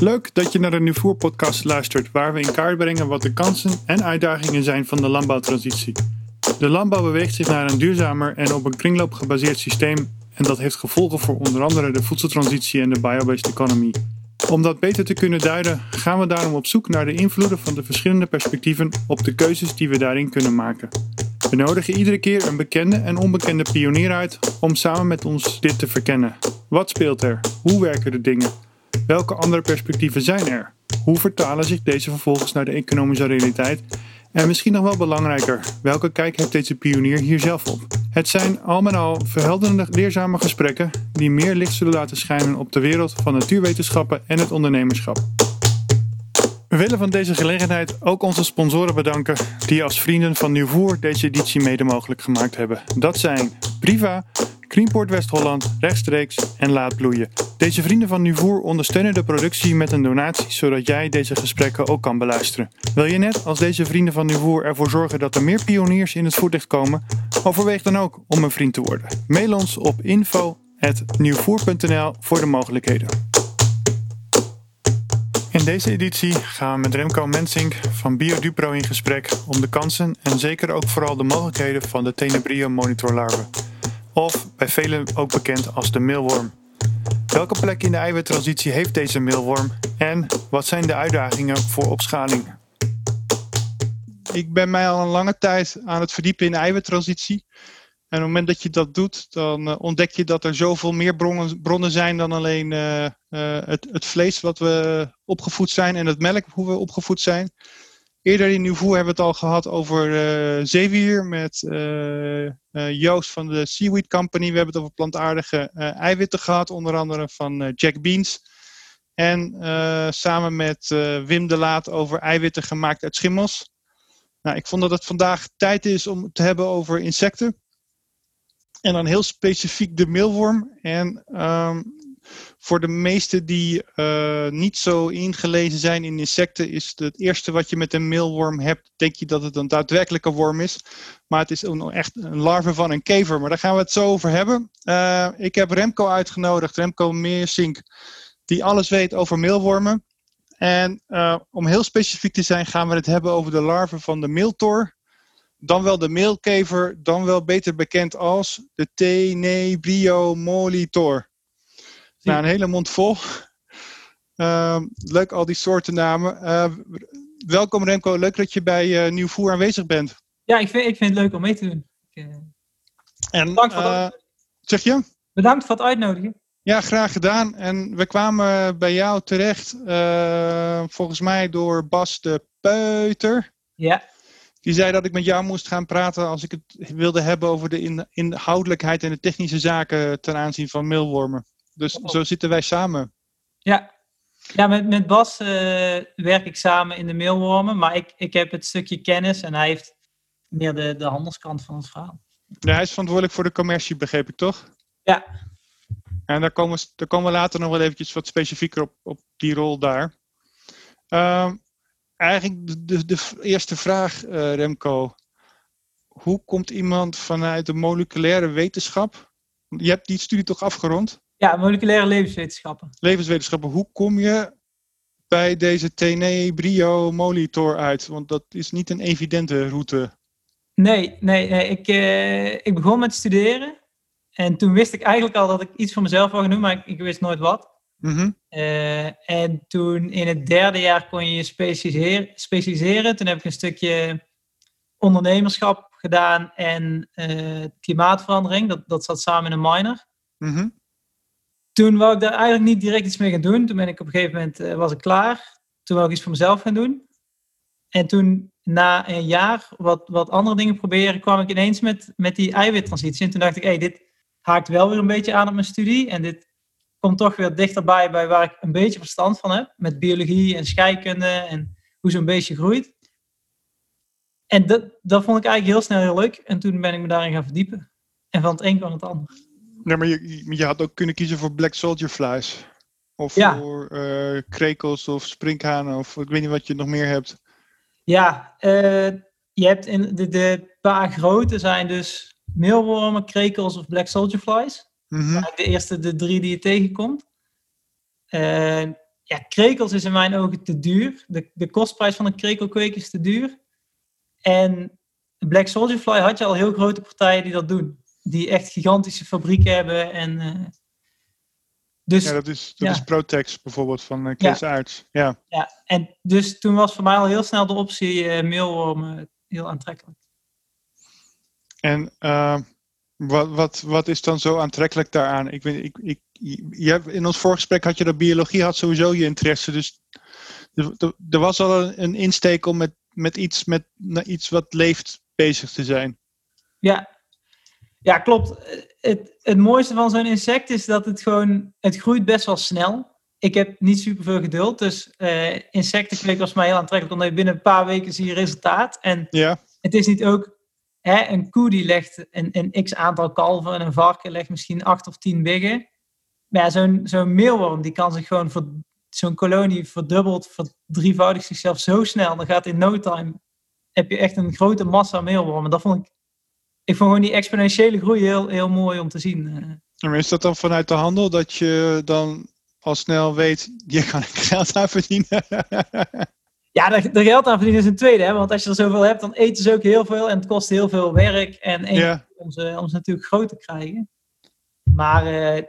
Leuk dat je naar de Nuvoer podcast luistert, waar we in kaart brengen wat de kansen en uitdagingen zijn van de landbouwtransitie. De landbouw beweegt zich naar een duurzamer en op een kringloop gebaseerd systeem en dat heeft gevolgen voor onder andere de voedseltransitie en de biobased economy. Om dat beter te kunnen duiden, gaan we daarom op zoek naar de invloeden van de verschillende perspectieven op de keuzes die we daarin kunnen maken. We nodigen iedere keer een bekende en onbekende pionier uit om samen met ons dit te verkennen. Wat speelt er? Hoe werken de dingen? Welke andere perspectieven zijn er? Hoe vertalen zich deze vervolgens naar de economische realiteit? En misschien nog wel belangrijker, welke kijk heeft deze pionier hier zelf op? Het zijn al met al verhelderende, leerzame gesprekken die meer licht zullen laten schijnen op de wereld van natuurwetenschappen en het ondernemerschap. We willen van deze gelegenheid ook onze sponsoren bedanken die als vrienden van Nieuwvoer deze editie mede mogelijk gemaakt hebben. Dat zijn Priva, Greenport West-Holland, Rechtstreeks en Laat Bloeien. Deze vrienden van Nuvoer ondersteunen de productie met een donatie, zodat jij deze gesprekken ook kan beluisteren. Wil je net als deze vrienden van Nuvoer ervoor zorgen dat er meer pioniers in het voetlicht komen? Overweeg dan ook om een vriend te worden. Mail ons op info.nieuwvoer.nl voor de mogelijkheden. In deze editie gaan we met Remco Mensink van BioDupro in gesprek om de kansen en zeker ook vooral de mogelijkheden van de Tenebrio monitorlarve of bij velen ook bekend als de meelworm. Welke plek in de eiwittransitie heeft deze meelworm en wat zijn de uitdagingen voor opschaling? Ik ben mij al een lange tijd aan het verdiepen in de eiwittransitie. En op het moment dat je dat doet, dan uh, ontdek je dat er zoveel meer bronnen, zijn dan alleen uh, uh, het, het, vlees wat we opgevoed zijn en het melk hoe we opgevoed zijn. Eerder in Nieuwvoer hebben we het al gehad over uh, zeewier met uh, uh, Joost van de Seaweed Company. We hebben het over plantaardige eiwitten gehad, onder andere van Jack Beans. En samen met Wim de Laat over eiwitten gemaakt uit schimmels. Nou, ik vond dat het vandaag tijd is om het te hebben over insecten. En dan heel specifiek de meelworm. En um, voor de meesten die uh, niet zo ingelezen zijn in insecten, is het eerste wat je met een meelworm hebt, denk je dat het een daadwerkelijke worm is. Maar het is een, echt een larve van een kever. Maar daar gaan we het zo over hebben. Uh, ik heb Remco uitgenodigd, Remco Meersink, die alles weet over meelwormen. En uh, om heel specifiek te zijn, gaan we het hebben over de larve van de meeltor. Dan wel de meelkever, dan wel beter bekend als de Tenebrio molitor. Nou, een hele mond vol. Uh, leuk al die soorten namen. Uh, welkom Remco, leuk dat je bij uh, Nieuwvoer aanwezig bent. Ja, ik vind, ik vind het leuk om mee te doen. Ik, eh, en, Bedankt voor het Zeg je? Bedankt voor het uitnodigen. Ja, graag gedaan. En we kwamen bij jou terecht, volgens mij door Bas de Peuter. Ja. Die zei dat ik met jou moest gaan praten als ik het wilde hebben over de inhoudelijkheid en de technische zaken ten aanzien van meelwormen. Dus oh. zo zitten wij samen. Ja, ja met, met Bas uh, werk ik samen in de mailwormen, maar ik, ik heb het stukje kennis en hij heeft meer de, de handelskant van het verhaal. Ja, hij is verantwoordelijk voor de commercie, begreep ik toch? Ja. En daar komen, we, daar komen we later nog wel eventjes wat specifieker op, op die rol daar. Uh, eigenlijk de, de, de, eerste vraag, uh, Remco. Hoe komt iemand vanuit de moleculaire wetenschap? Je hebt die studie toch afgerond? Ja, moleculaire levenswetenschappen. Levenswetenschappen. Hoe kom je bij deze Tenebrio molitor uit? Want dat is niet een evidente route. Nee, nee, nee. Ik, uh, ik begon met studeren. En toen wist ik eigenlijk al dat ik iets voor mezelf wou gaan doen, maar ik, ik wist nooit wat. Mm -hmm. uh, en toen in het derde jaar kon je je specialiseren, specialiseren. Toen heb ik een stukje ondernemerschap gedaan en uh, klimaatverandering. Dat, dat zat samen in een minor. Mm -hmm toen wou ik daar eigenlijk niet direct iets mee gaan doen. Toen ben ik op een gegeven moment uh, was ik klaar. Toen wou ik iets voor mezelf gaan doen. En toen na een jaar wat, wat andere dingen proberen, kwam ik ineens met, met die eiwittransitie. En toen dacht ik, hey, dit haakt wel weer een beetje aan op mijn studie. En dit komt toch weer dichterbij bij waar ik een beetje verstand van heb. Met biologie en scheikunde en hoe zo'n beestje groeit. En dat, dat vond ik eigenlijk heel snel heel leuk. En toen ben ik me daarin gaan verdiepen. En van het een kwam het ander. Nee, maar je, je had ook kunnen kiezen voor Black Soldier Flies. Of voor uh, krekels of sprinkhanen of ik weet niet wat je nog meer hebt. Ja, uh, je hebt in de, de paar grote zijn dus meelwormen, krekels of Black Soldier Flies. Mm -hmm. De eerste de drie die je tegenkomt. Uh, ja, krekels is in mijn ogen te duur. De, de kostprijs van een krekelkweek is te duur. En Black Soldier Fly had je al heel grote partijen die dat doen. Die echt gigantische fabrieken hebben. En, uh, dus, ja, dat is, dat ja. is Protex bijvoorbeeld van uh, Kees Aerts. Ja. ja, en dus toen was voor mij al heel snel de optie uh, mailworm heel aantrekkelijk. En wat, wat, wat is dan zo aantrekkelijk daaraan? Ik weet, ik, ik, je hebt, in ons voorgesprek had je dat biologie had sowieso je interesse. Dus er, er was al een, een insteek om met, met, iets, met iets wat leeft bezig te zijn. Ja, ja klopt. Het, het mooiste van zo'n insect is dat het gewoon, het groeit best wel snel. Ik heb niet super veel geduld, dus uh, insectenkweek was mij heel aantrekkelijk, omdat je binnen een paar weken zie je resultaat. En ja. het is niet ook hè, een koe die legt een, een x aantal kalven en een varken legt misschien acht of tien biggen. Maar ja, zo'n zo'n meelworm die kan zich gewoon voor zo'n kolonie verdubbelt, verdrievoudigt zichzelf zo snel. Dan gaat in no time heb je echt een grote massa meelwormen. Dat vond ik, ik vond gewoon die exponentiële groei heel, heel mooi om te zien. eh. Maar is dat dan vanuit de handel dat je dan al snel weet, je kan ik geld aan verdienen? Ja, er, er geld aan verdienen is een tweede. Hè? Want als je er zoveel hebt, dan eten ze ook heel veel. En het kost heel veel werk. En één, Ja. om, ze, om ze natuurlijk groot te krijgen. Maar eh,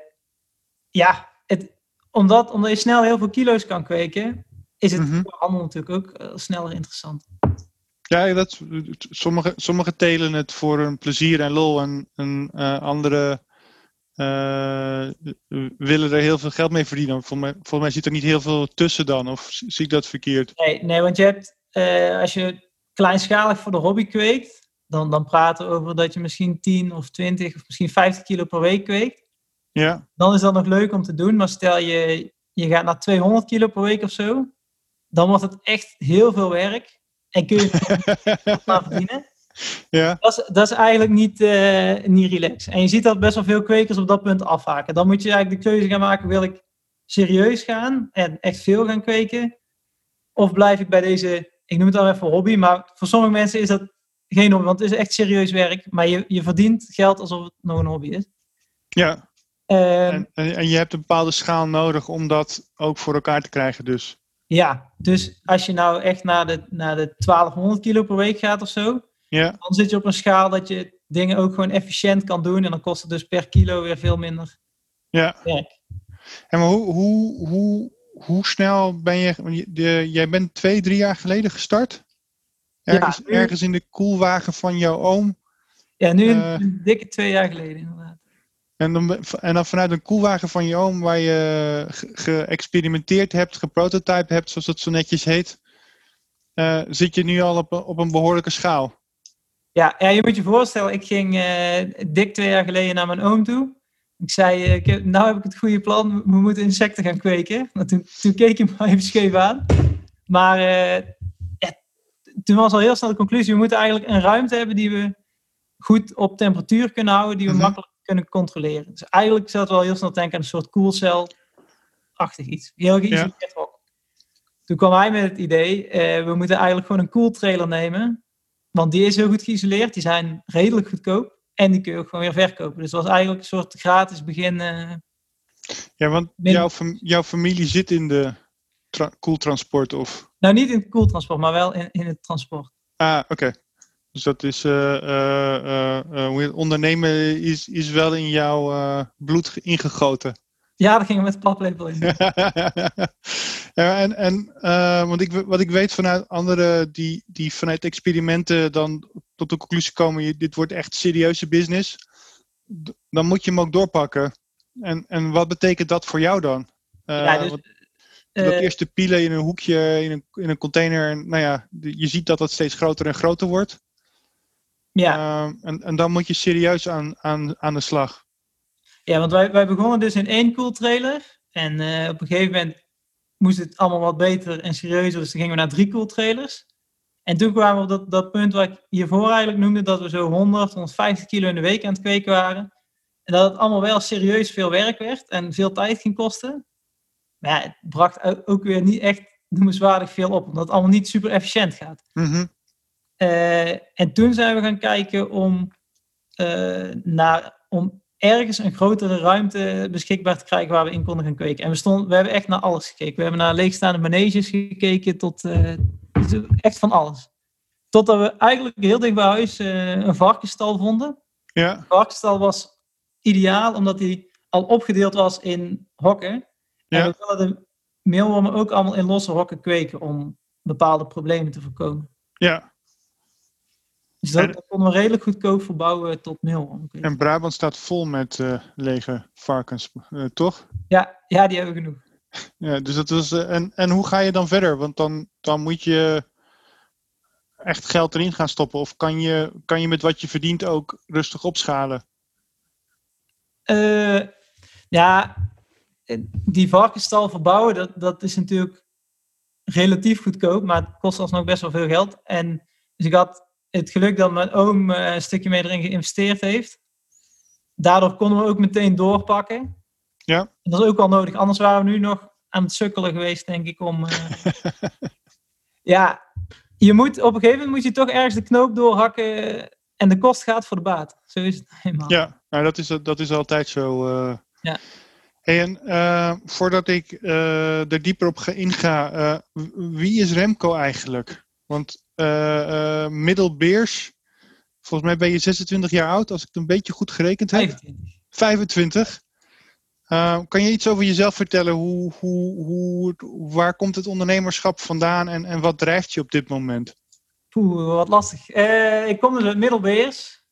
ja, het, omdat, omdat je snel heel veel kilo's kan kweken, is het Mhm. voor handel natuurlijk ook eh, sneller interessant. Ja, dat, sommige, sommige telen het voor een plezier en lol en, en eh, andere eh, willen er heel veel geld mee verdienen. Volgens mij, volgens mij zit er niet heel veel tussen dan, of zie ik dat verkeerd? Nee, nee want je hebt, eh, als je kleinschalig voor de hobby kweekt, dan, dan praten we over dat je misschien 10 of 20 of misschien 50 kilo per week kweekt. Ja, Dan is dat nog leuk om te doen. Maar stel je, je gaat naar 200 kilo per week of zo, dan wordt het echt heel veel werk. En kun je aan verdienen. ja, Dat is, dat is eigenlijk niet, eh niet relaxed. En je ziet dat best wel veel kwekers op dat punt afhaken. Dan moet je eigenlijk de keuze gaan maken, wil ik serieus gaan en echt veel gaan kweken? Of blijf ik bij deze, ik noem het dan even hobby, maar voor sommige mensen is dat geen hobby, want het is echt serieus werk. Maar je, je verdient geld alsof het nog een hobby is. ja. Ehm, en, en je hebt een bepaalde schaal nodig om dat ook voor elkaar te krijgen dus. Ja, dus als je nou echt naar de, naar de 1200 kilo per week gaat of zo, Ja, dan zit je op een schaal dat je dingen ook gewoon efficiënt kan doen. En dan kost het dus per kilo weer veel minder ja. werk. En maar hoe, hoe, hoe, hoe snel ben je, de, jij bent twee, drie jaar geleden gestart? Ergens, nu- ergens in de koelwagen van jouw oom. Ja, nu een, Eh. een dikke twee jaar geleden inderdaad. En dan, en dan vanuit een koelwagen van je oom, waar je ge- geëxperimenteerd hebt, geprototyped hebt, zoals dat zo netjes heet, eh, zit je nu al op, een- op een behoorlijke schaal. Ja, ja, je moet je voorstellen, ik ging eh, dik twee jaar geleden naar mijn oom toe. Ik zei, eh, ik heb, nou heb ik het goede plan, we moeten insecten gaan kweken. Nou, toen, toen keek hij me even scheef aan. Maar eh, ja, toen was al heel snel de conclusie, we moeten eigenlijk een ruimte hebben die we goed op temperatuur kunnen houden, die we Mhm. makkelijk kunnen controleren. Dus eigenlijk zaten we al heel snel denken aan een soort koelcel-achtig iets. Heel geïsoleerd hok. Toen kwam hij met het idee, eh, we moeten eigenlijk gewoon een koeltrailer nemen. Want die is heel goed geïsoleerd, die zijn redelijk goedkoop. En die kun je ook gewoon weer verkopen. Dus het was eigenlijk een soort gratis begin. eh, Ja, want jouw, fam- jouw familie zit in de tra- koeltransport of... nou, niet in het koeltransport, maar wel in, in het transport. Ah, oké. Dus dat is, eh, eh, eh, ondernemen is, is wel in jouw bloed ge- ingegoten. Ja, dat ging er met paplepel in. ja, en, en eh, want ik, wat ik weet vanuit anderen die, die vanuit experimenten dan tot de conclusie komen, dit wordt echt serieuze business, dan moet je hem ook doorpakken. En, en wat betekent dat voor jou dan? Ja, dus, want dat eerste pielen in een hoekje, in een, in een container, en, nou ja, je ziet dat dat steeds groter en groter wordt. Ja, Eh, en, en dan moet je serieus aan, aan, aan de slag. ja, want wij, wij begonnen dus in één koeltrailer. En eh, op een gegeven moment moest het allemaal wat beter en serieuzer. Dus dan gingen we naar drie koeltrailers. En toen kwamen we op dat, dat punt wat ik hiervoor eigenlijk noemde, dat we zo 100, 150 kilo in de week aan het kweken waren. En dat het allemaal wel serieus veel werk werd en veel tijd ging kosten. Maar ja, het bracht ook- weer niet echt noemenswaardig veel op, omdat het allemaal niet super efficiënt gaat. Eh, en toen zijn we gaan kijken om, eh, naar, om ergens een grotere ruimte beschikbaar te krijgen waar we in konden gaan kweken. En we, stonden, we hebben echt naar alles gekeken. We hebben naar leegstaande maneges gekeken tot uh, echt van alles. Totdat we eigenlijk heel dicht bij huis een varkenstal vonden. Ja. De varkenstal was ideaal omdat hij al opgedeeld was in hokken. En we wilden de meelwormen ook allemaal in losse hokken kweken om bepaalde problemen te voorkomen. Ja. Dus dat, dat konden we redelijk goedkoop verbouwen tot meelworm. En Brabant staat vol met uh, lege varkens, uh, toch? Ja, ja, die hebben we genoeg. Ja, dus dat was, uh, en, en hoe ga je dan verder? Want dan, dan moet je echt geld erin gaan stoppen. Of kan je, kan je met wat je verdient ook rustig opschalen? ja, die varkensstal verbouwen, dat, dat is natuurlijk relatief goedkoop, maar het kost alsnog best wel veel geld. En dus ik had het geluk dat mijn oom uh, een stukje mee erin geïnvesteerd heeft. Daardoor konden we ook meteen doorpakken. Ja. Dat is ook wel nodig, anders waren we nu nog aan het sukkelen geweest, denk ik, om... Uh... ja, je moet, op een gegeven moment moet je toch ergens de knoop doorhakken en de kost gaat voor de baat. Zo is het helemaal. Ja, nou, dat, is, dat is altijd zo. Uh... Ja. Hey, en uh, voordat ik uh, er dieper op ga inga, wie is Remco eigenlijk? Want Middelbeers, volgens mij ben je 26 jaar oud, als ik het een beetje goed gerekend heb. 25. 25. kan je iets over jezelf vertellen? Hoe, hoe, hoe, waar komt het ondernemerschap vandaan en, en wat drijft je op dit moment? Poeh, wat lastig. Uh, ik kom dus uit Middelbeers.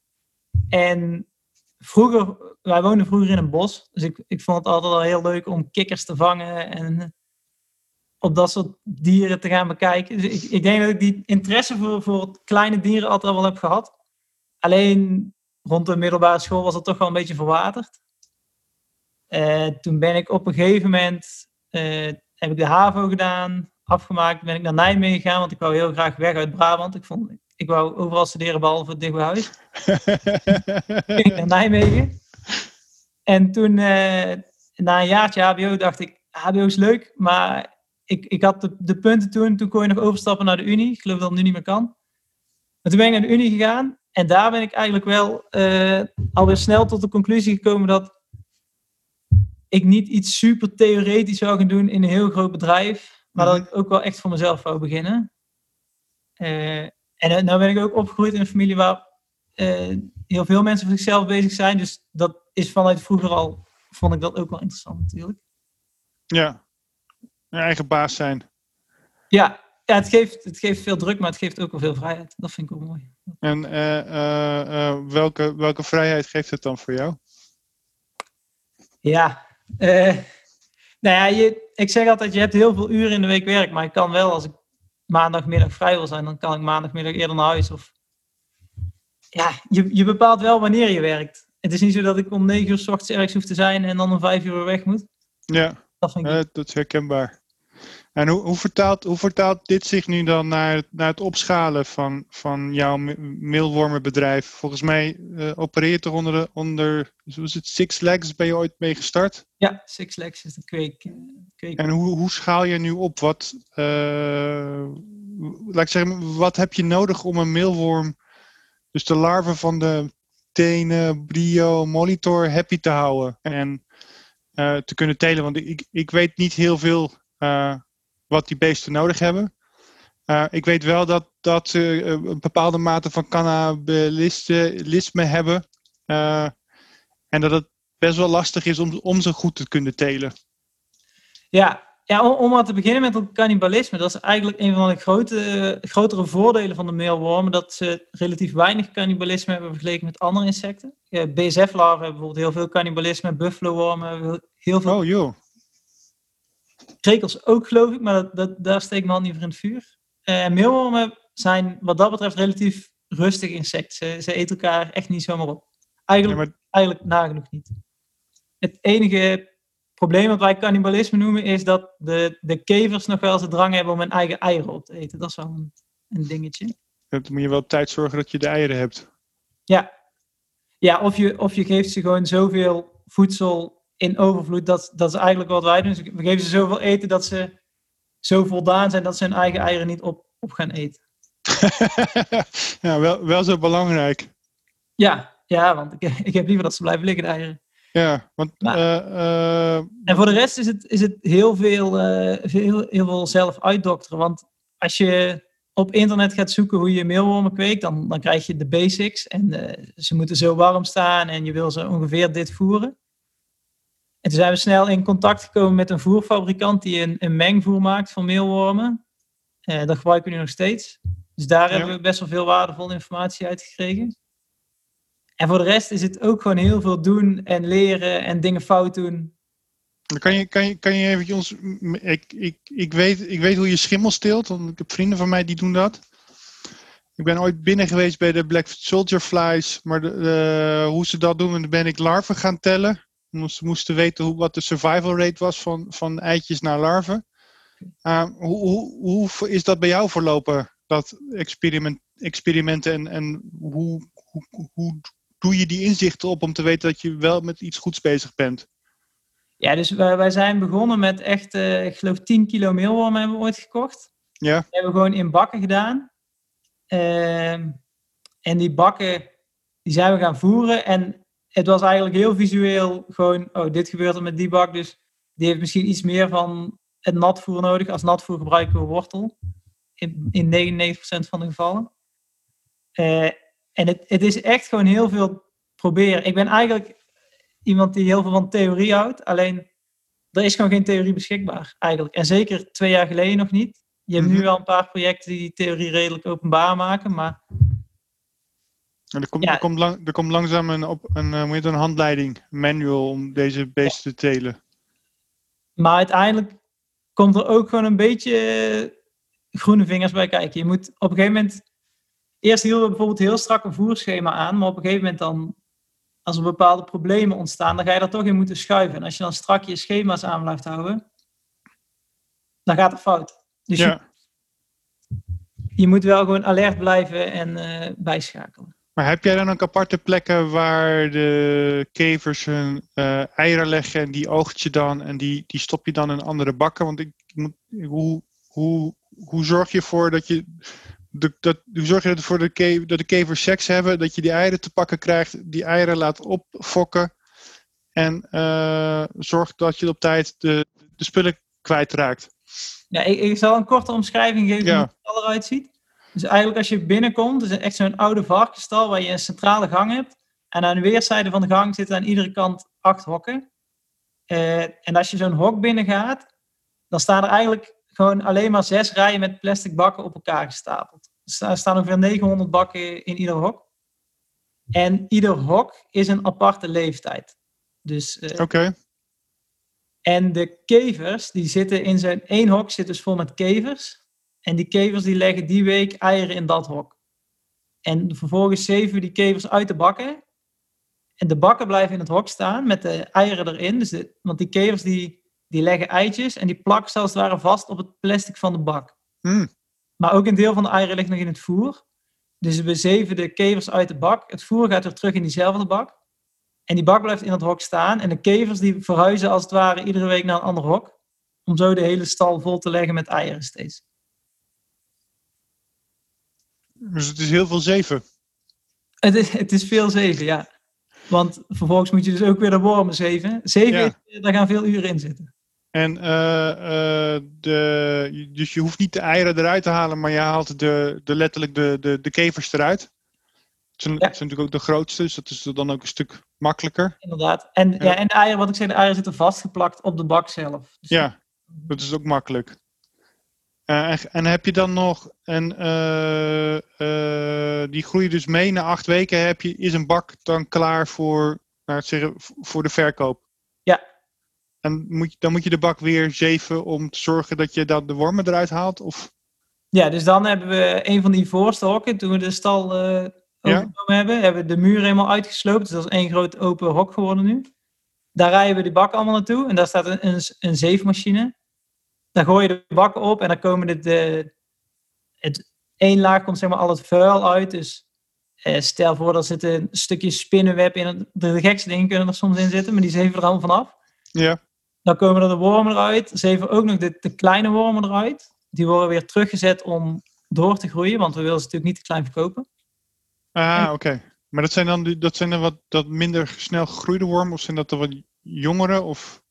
En vroeger, wij woonden vroeger in een bos. Dus ik, ik vond het altijd al heel leuk om kikkers te vangen en op dat soort dieren te gaan bekijken. Dus ik, ik denk dat ik die interesse voor, voor kleine dieren altijd wel heb gehad. Alleen rond de middelbare school was het toch wel een beetje verwaterd. Uh, toen ben ik op een gegeven moment, uh, heb ik de HAVO gedaan, afgemaakt, ben ik naar Nijmegen gegaan, want ik wou heel graag weg uit Brabant. Ik, vond, ik wou overal studeren, behalve dicht bij huis. ging ik naar Nijmegen. En toen, uh, na een jaartje HBO, dacht ik, HBO is leuk, maar ik, ik had de, de punten toen, toen kon je nog overstappen naar de Unie. Ik geloof dat het nu niet meer kan. Maar toen ben ik naar de Unie gegaan en daar ben ik eigenlijk wel uh, alweer snel tot de conclusie gekomen dat ik niet iets super theoretisch zou gaan doen in een heel groot bedrijf, maar dat ik ook wel echt voor mezelf wou beginnen. Uh, en nu ben ik ook opgegroeid in een familie waar uh, heel veel mensen voor zichzelf bezig zijn. Dus dat is vanuit vroeger al, vond ik dat ook wel interessant natuurlijk. Ja, een eigen baas zijn. Ja, ja het, geeft, het geeft veel druk, maar het geeft ook wel veel vrijheid. Dat vind ik ook mooi. En uh, welke, welke vrijheid geeft het dan voor jou? Ja, nou ja, je, ik zeg altijd, je hebt heel veel uren in de week werk, maar ik kan wel, als ik maandagmiddag vrij wil zijn, dan kan ik maandagmiddag eerder naar huis. Of... Ja, je, je bepaalt wel wanneer je werkt. Het is niet zo dat ik om negen uur s ochtends ergens hoef te zijn en dan om vijf uur weg moet. Ja, dat, vind ik uh, dat is herkenbaar. En hoe, hoe, vertaalt, hoe vertaalt dit zich nu dan naar, naar het opschalen van, van jouw meelwormenbedrijf? Volgens mij uh, opereer je toch onder, de, onder hoe is het, Six Legs ben je ooit mee gestart? Ja, Six Legs is de kweek. Kweek. En hoe, hoe schaal je nu op? Wat, uh, laat ik zeggen, wat heb je nodig om een meelworm, dus de larven van de tenen, brio, monitor, happy te houden en te kunnen telen? Want ik, ik weet niet heel veel wat die beesten nodig hebben. Uh, ik weet wel dat, dat ze een bepaalde mate van cannibalisme hebben. Uh, en dat het best wel lastig is om, om ze goed te kunnen telen. Ja, ja om, om maar te beginnen met het cannibalisme. Dat is eigenlijk een van de grote, grotere voordelen van de meelwormen. Dat ze relatief weinig cannibalisme hebben vergeleken met andere insecten. BSF-larven hebben bijvoorbeeld heel veel cannibalisme. Buffalo-wormen hebben heel veel... Oh joh. Krekels ook, geloof ik, maar dat, dat, daar steek ik mijn hand niet voor in het vuur. Uh, meelwormen zijn wat dat betreft relatief rustig insect. Ze, ze eten elkaar echt niet zomaar op. Eigenlijk, ja, maar... eigenlijk nagenoeg niet. Het enige probleem wat wij cannibalisme noemen is dat de, de kevers nog wel eens de drang hebben om hun eigen eieren op te eten. Dat is wel een, een dingetje. Dan moet je wel op tijd zorgen dat je de eieren hebt. Ja, ja of, je, of je geeft ze gewoon zoveel voedsel in overvloed. Dat, dat is eigenlijk wat wij doen. Dus we geven ze zoveel eten dat ze zo voldaan zijn dat ze hun eigen eieren niet op, op gaan eten. ja, wel, wel zo belangrijk. Ja, ja, want ik, ik heb liever dat ze blijven liggen, de eieren. Ja, want... Maar- eh, eh, En voor de rest is het, is het heel, veel, eh, veel, heel veel zelf uitdokteren. Want als je op internet gaat zoeken hoe je meelwormen kweekt, dan, dan krijg je de basics. En eh, ze moeten zo warm staan en je wil ze ongeveer dit voeren. En toen zijn we snel in contact gekomen met een voerfabrikant die een, een mengvoer maakt van meelwormen. Eh, dat gebruiken we nu nog steeds. Dus daar Ja. hebben we best wel veel waardevolle informatie uit gekregen. En voor de rest is het ook gewoon heel veel doen en leren en dingen fout doen. Kan je, kan je, kan je even ons. Ik, ik, ik, weet, ik weet hoe je schimmel steelt, want ik heb vrienden van mij die doen dat. Ik ben ooit binnen geweest bij de Black Soldier Flies, maar de, de- hoe ze dat doen, en dan ben ik larven gaan tellen. Omdat Ze moesten weten hoe, wat de survival rate was van, van eitjes naar larven. Uh, hoe, hoe, hoe is dat bij jou verlopen, dat experiment, experimenten? En, en hoe, hoe, hoe doe je die inzichten op om te weten dat je wel met iets goeds bezig bent? Ja, dus wij, wij zijn begonnen met echt, eh, ik geloof 10 kilo meelwormen hebben we ooit gekocht. Ja, Die hebben we gewoon in bakken gedaan. Ehm, en die bakken, die zijn we gaan voeren. En het was eigenlijk heel visueel gewoon, oh, dit gebeurt er met die bak. Dus die heeft misschien iets meer van het natvoer nodig. Als natvoer gebruiken we wortel. In, in 99% van de gevallen. Eh, en het, het is echt gewoon heel veel proberen. Ik ben eigenlijk iemand die heel veel van theorie houdt. Alleen, er is gewoon geen theorie beschikbaar eigenlijk. En zeker twee jaar geleden nog niet. Je hebt nu Mhm. wel een paar projecten die die theorie redelijk openbaar maken. Maar En er komt, Ja. er komt, lang, er komt langzaam een, op, een, eh, hoe heet het, een handleiding, manual om deze beesten te telen. Maar uiteindelijk komt er ook gewoon een beetje eh, groene vingers bij kijken. Je moet op een gegeven moment. Eerst hielden we bijvoorbeeld heel strak een voerschema aan, maar op een gegeven moment dan. Als er bepaalde problemen ontstaan, dan ga je er toch in moeten schuiven. En als je dan strak je schema's aan blijft houden, dan gaat het fout. Dus je, Ja, je moet wel gewoon alert blijven en eh, bijschakelen. Maar heb jij dan ook aparte plekken waar de kevers hun eh, eieren leggen en die oogt je dan en die, die stop je dan in andere bakken? Want ik moet, hoe, hoe, hoe zorg je ervoor dat je. De, dat, hoe zorg je ervoor dat de, dat de kevers seks hebben, dat je die eieren te pakken krijgt, die eieren laat opfokken en eh zorg dat je op tijd de, de spullen kwijtraakt? Ja, ik, ik zal een korte omschrijving geven Ja. hoe het eruit ziet. Dus eigenlijk als je binnenkomt, is het echt zo'n oude varkenstal waar je een centrale gang hebt. En aan de weerszijden van de gang zitten aan iedere kant acht hokken. Eh, en als je zo'n hok binnengaat, dan staan er eigenlijk gewoon alleen maar zes rijen met plastic bakken op elkaar gestapeld. Er staan ongeveer 900 bakken in ieder hok. En ieder hok is een aparte leeftijd. Dus eh, Oké. en de kevers, die zitten in zijn één hok, zit dus vol met kevers. En die kevers die leggen die week eieren in dat hok. En vervolgens zeven we die kevers uit de bakken. En de bakken blijven in het hok staan met de eieren erin. Dus de, want die kevers die, die leggen eitjes en die plakken ze als het ware vast op het plastic van de bak. Hmm. Maar ook een deel van de eieren ligt nog in het voer. Dus we zeven de kevers uit de bak. Het voer gaat weer terug in diezelfde bak. En die bak blijft in het hok staan. En de kevers die verhuizen als het ware iedere week naar een ander hok. Om zo de hele stal vol te leggen met eieren steeds. Dus het is heel veel zeven. Het is, het is veel zeven, ja. Want vervolgens moet je dus ook weer de wormen zeven. Zeven, Ja. is- daar gaan veel uren in zitten. En eh, eh, de, dus je hoeft niet de eieren eruit te halen, maar je haalt de, de, letterlijk de, de, de kevers eruit. Het zijn, Ja. het zijn natuurlijk ook de grootste, dus dat is dan ook een stuk makkelijker. Inderdaad. En, ja. Ja. en de eieren, wat ik zei, de eieren zitten vastgeplakt op de bak zelf. Dus Ja, dat is ook makkelijk. Eh, en, en heb je dan nog, en eh, eh, die groeien dus mee na acht weken, heb je, is een bak dan klaar voor, nou, zeggen, voor de verkoop? Ja. En moet je, dan moet je de bak weer zeven om te zorgen dat je dan de wormen eruit haalt? Of? Ja, dus dan hebben we een van die voorste hokken, toen we de stal Ja. overgenomen hebben, hebben we de muur helemaal uitgesloopt. Dus dat is één groot open hok geworden nu. Daar rijden we die bak allemaal naartoe en daar staat een, een, een zeefmachine. Daar gooi je de bakken op en dan komen de, de het één laag komt zeg maar al het vuil uit. Dus eh, stel voor, er zit een stukje spinnenweb in. De gekste dingen kunnen er soms in zitten, maar die zeven er allemaal vanaf. Ja, Dan komen er de wormen eruit. Zeven ook nog de, de kleine wormen eruit. Die worden weer teruggezet om door te groeien, want we willen ze natuurlijk niet te klein verkopen. ah, oké. Maar dat zijn dan, die- dat zijn dan wat dat minder snel gegroeide wormen of zijn dat de wat jongere? Of...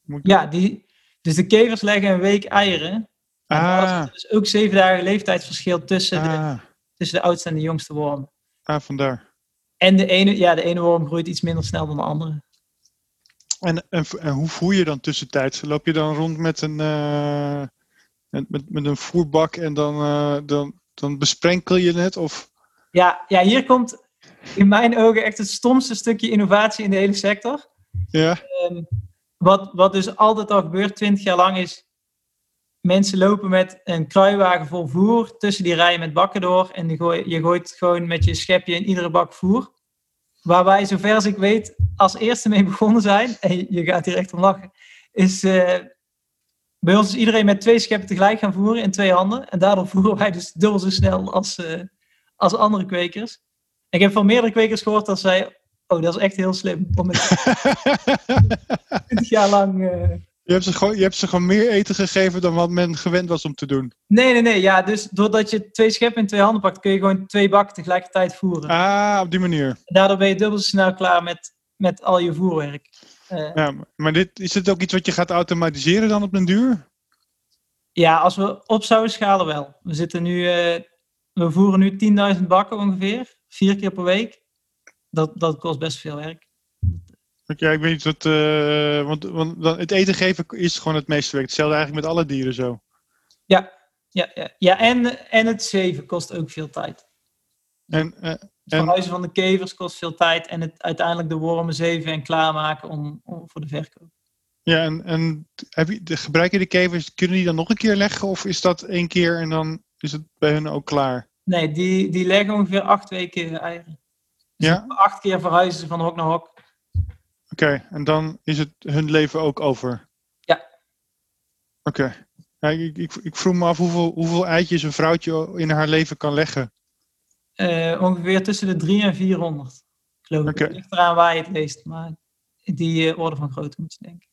Moet... Ja, die, dus de kevers leggen een week eieren. Ah, zit dus ook zeven dagen leeftijdsverschil tussen, de, ah, tussen de oudste en de jongste worm. ah, vandaar. En de ene, ja, de ene worm groeit iets minder snel dan de andere. En, en, en hoe voer je dan tussentijds? Loop je dan rond met een, eh, met, met, met een voerbak en dan, eh, dan, dan besprenkel je het? Of... Ja, ja, hier komt in mijn ogen echt het stomste stukje innovatie in de hele sector. Ja, Ehm, wat, wat dus altijd al gebeurt, 20 jaar lang, is mensen lopen met een kruiwagen vol voer tussen die rijen met bakken door. En gooi, je gooit gewoon met je schepje in iedere bak voer. Waar wij, zover als ik weet, als eerste mee begonnen zijn, en je gaat hier echt om lachen, is eh, bij ons is iedereen met twee scheppen tegelijk gaan voeren in twee handen. En daardoor voeren wij dus dubbel zo snel als, eh, als andere kwekers. Ik heb van meerdere kwekers gehoord dat zij, oh dat is echt heel slim, om met 20 jaar lang... eh, je, hebt ze gewoon, je hebt ze gewoon meer eten gegeven dan wat men gewend was om te doen. Nee, nee, nee. Ja, dus doordat je twee scheppen in twee handen pakt, kun je gewoon twee bakken tegelijkertijd voeren. Ah, op die manier. En daardoor ben je dubbel zo snel klaar met, met al je voerwerk. Eh, Ja, maar dit, is dit ook iets wat je gaat automatiseren dan op den duur? ja, als we op zouden schalen wel. We zitten nu, eh, we voeren nu 10.000 bakken ongeveer, vier keer per week. Dat, dat kost best veel werk. Ja, ik weet niet wat. eh, want want dan- het eten geven is gewoon het meeste werk. Hetzelfde eigenlijk met alle dieren zo. Ja, ja, ja. ja en, en het zeven kost ook veel tijd. En, eh, Het En- verhuizen van de kevers kost veel tijd en het uiteindelijk de wormen zeven en klaarmaken om, om, voor de verkoop. ja, en, en heb je, de, gebruik je de kevers? Kunnen die dan nog een keer leggen? Of is dat één keer en dan is het bij hun ook klaar? Nee, die, die leggen ongeveer acht weken eieren. Dus Ja? Acht keer verhuizen ze van hok naar hok. Oké, en dan is het hun leven ook over? Ja. Oké. Ja, ik, ik, ik vroeg me af hoeveel, hoeveel eitjes een vrouwtje in haar leven kan leggen. Eh, ongeveer tussen de 3 en 400. Geloof ik. Het ligt eraan waar je het leest, maar die eh, orde van grootte moet je denken.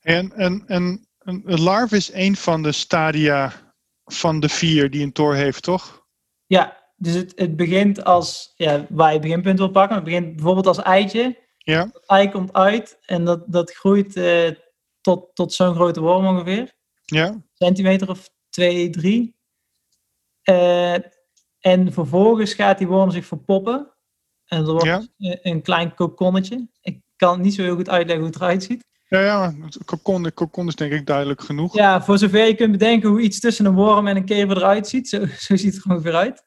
En, en, en een, een larve is één van de stadia van de vier die een tor heeft, toch? Ja, dus het, het begint als, ja, waar je het beginpunt wil pakken. Het begint bijvoorbeeld als eitje. Ja. Dat ei komt uit en dat, dat groeit eh, tot, tot zo'n grote worm ongeveer. Ja? centimeter of 2, 3. Eh, en vervolgens gaat die worm zich verpoppen. En er wordt Ja. een- een klein kokonnetje. Ik kan niet zo heel goed uitleggen hoe het eruit ziet. Ja, ja, kokon, de kokon is denk ik duidelijk genoeg. Ja, voor zover je kunt bedenken hoe iets tussen een worm en een kever eruit ziet. Zo, zo ziet het er ongeveer uit.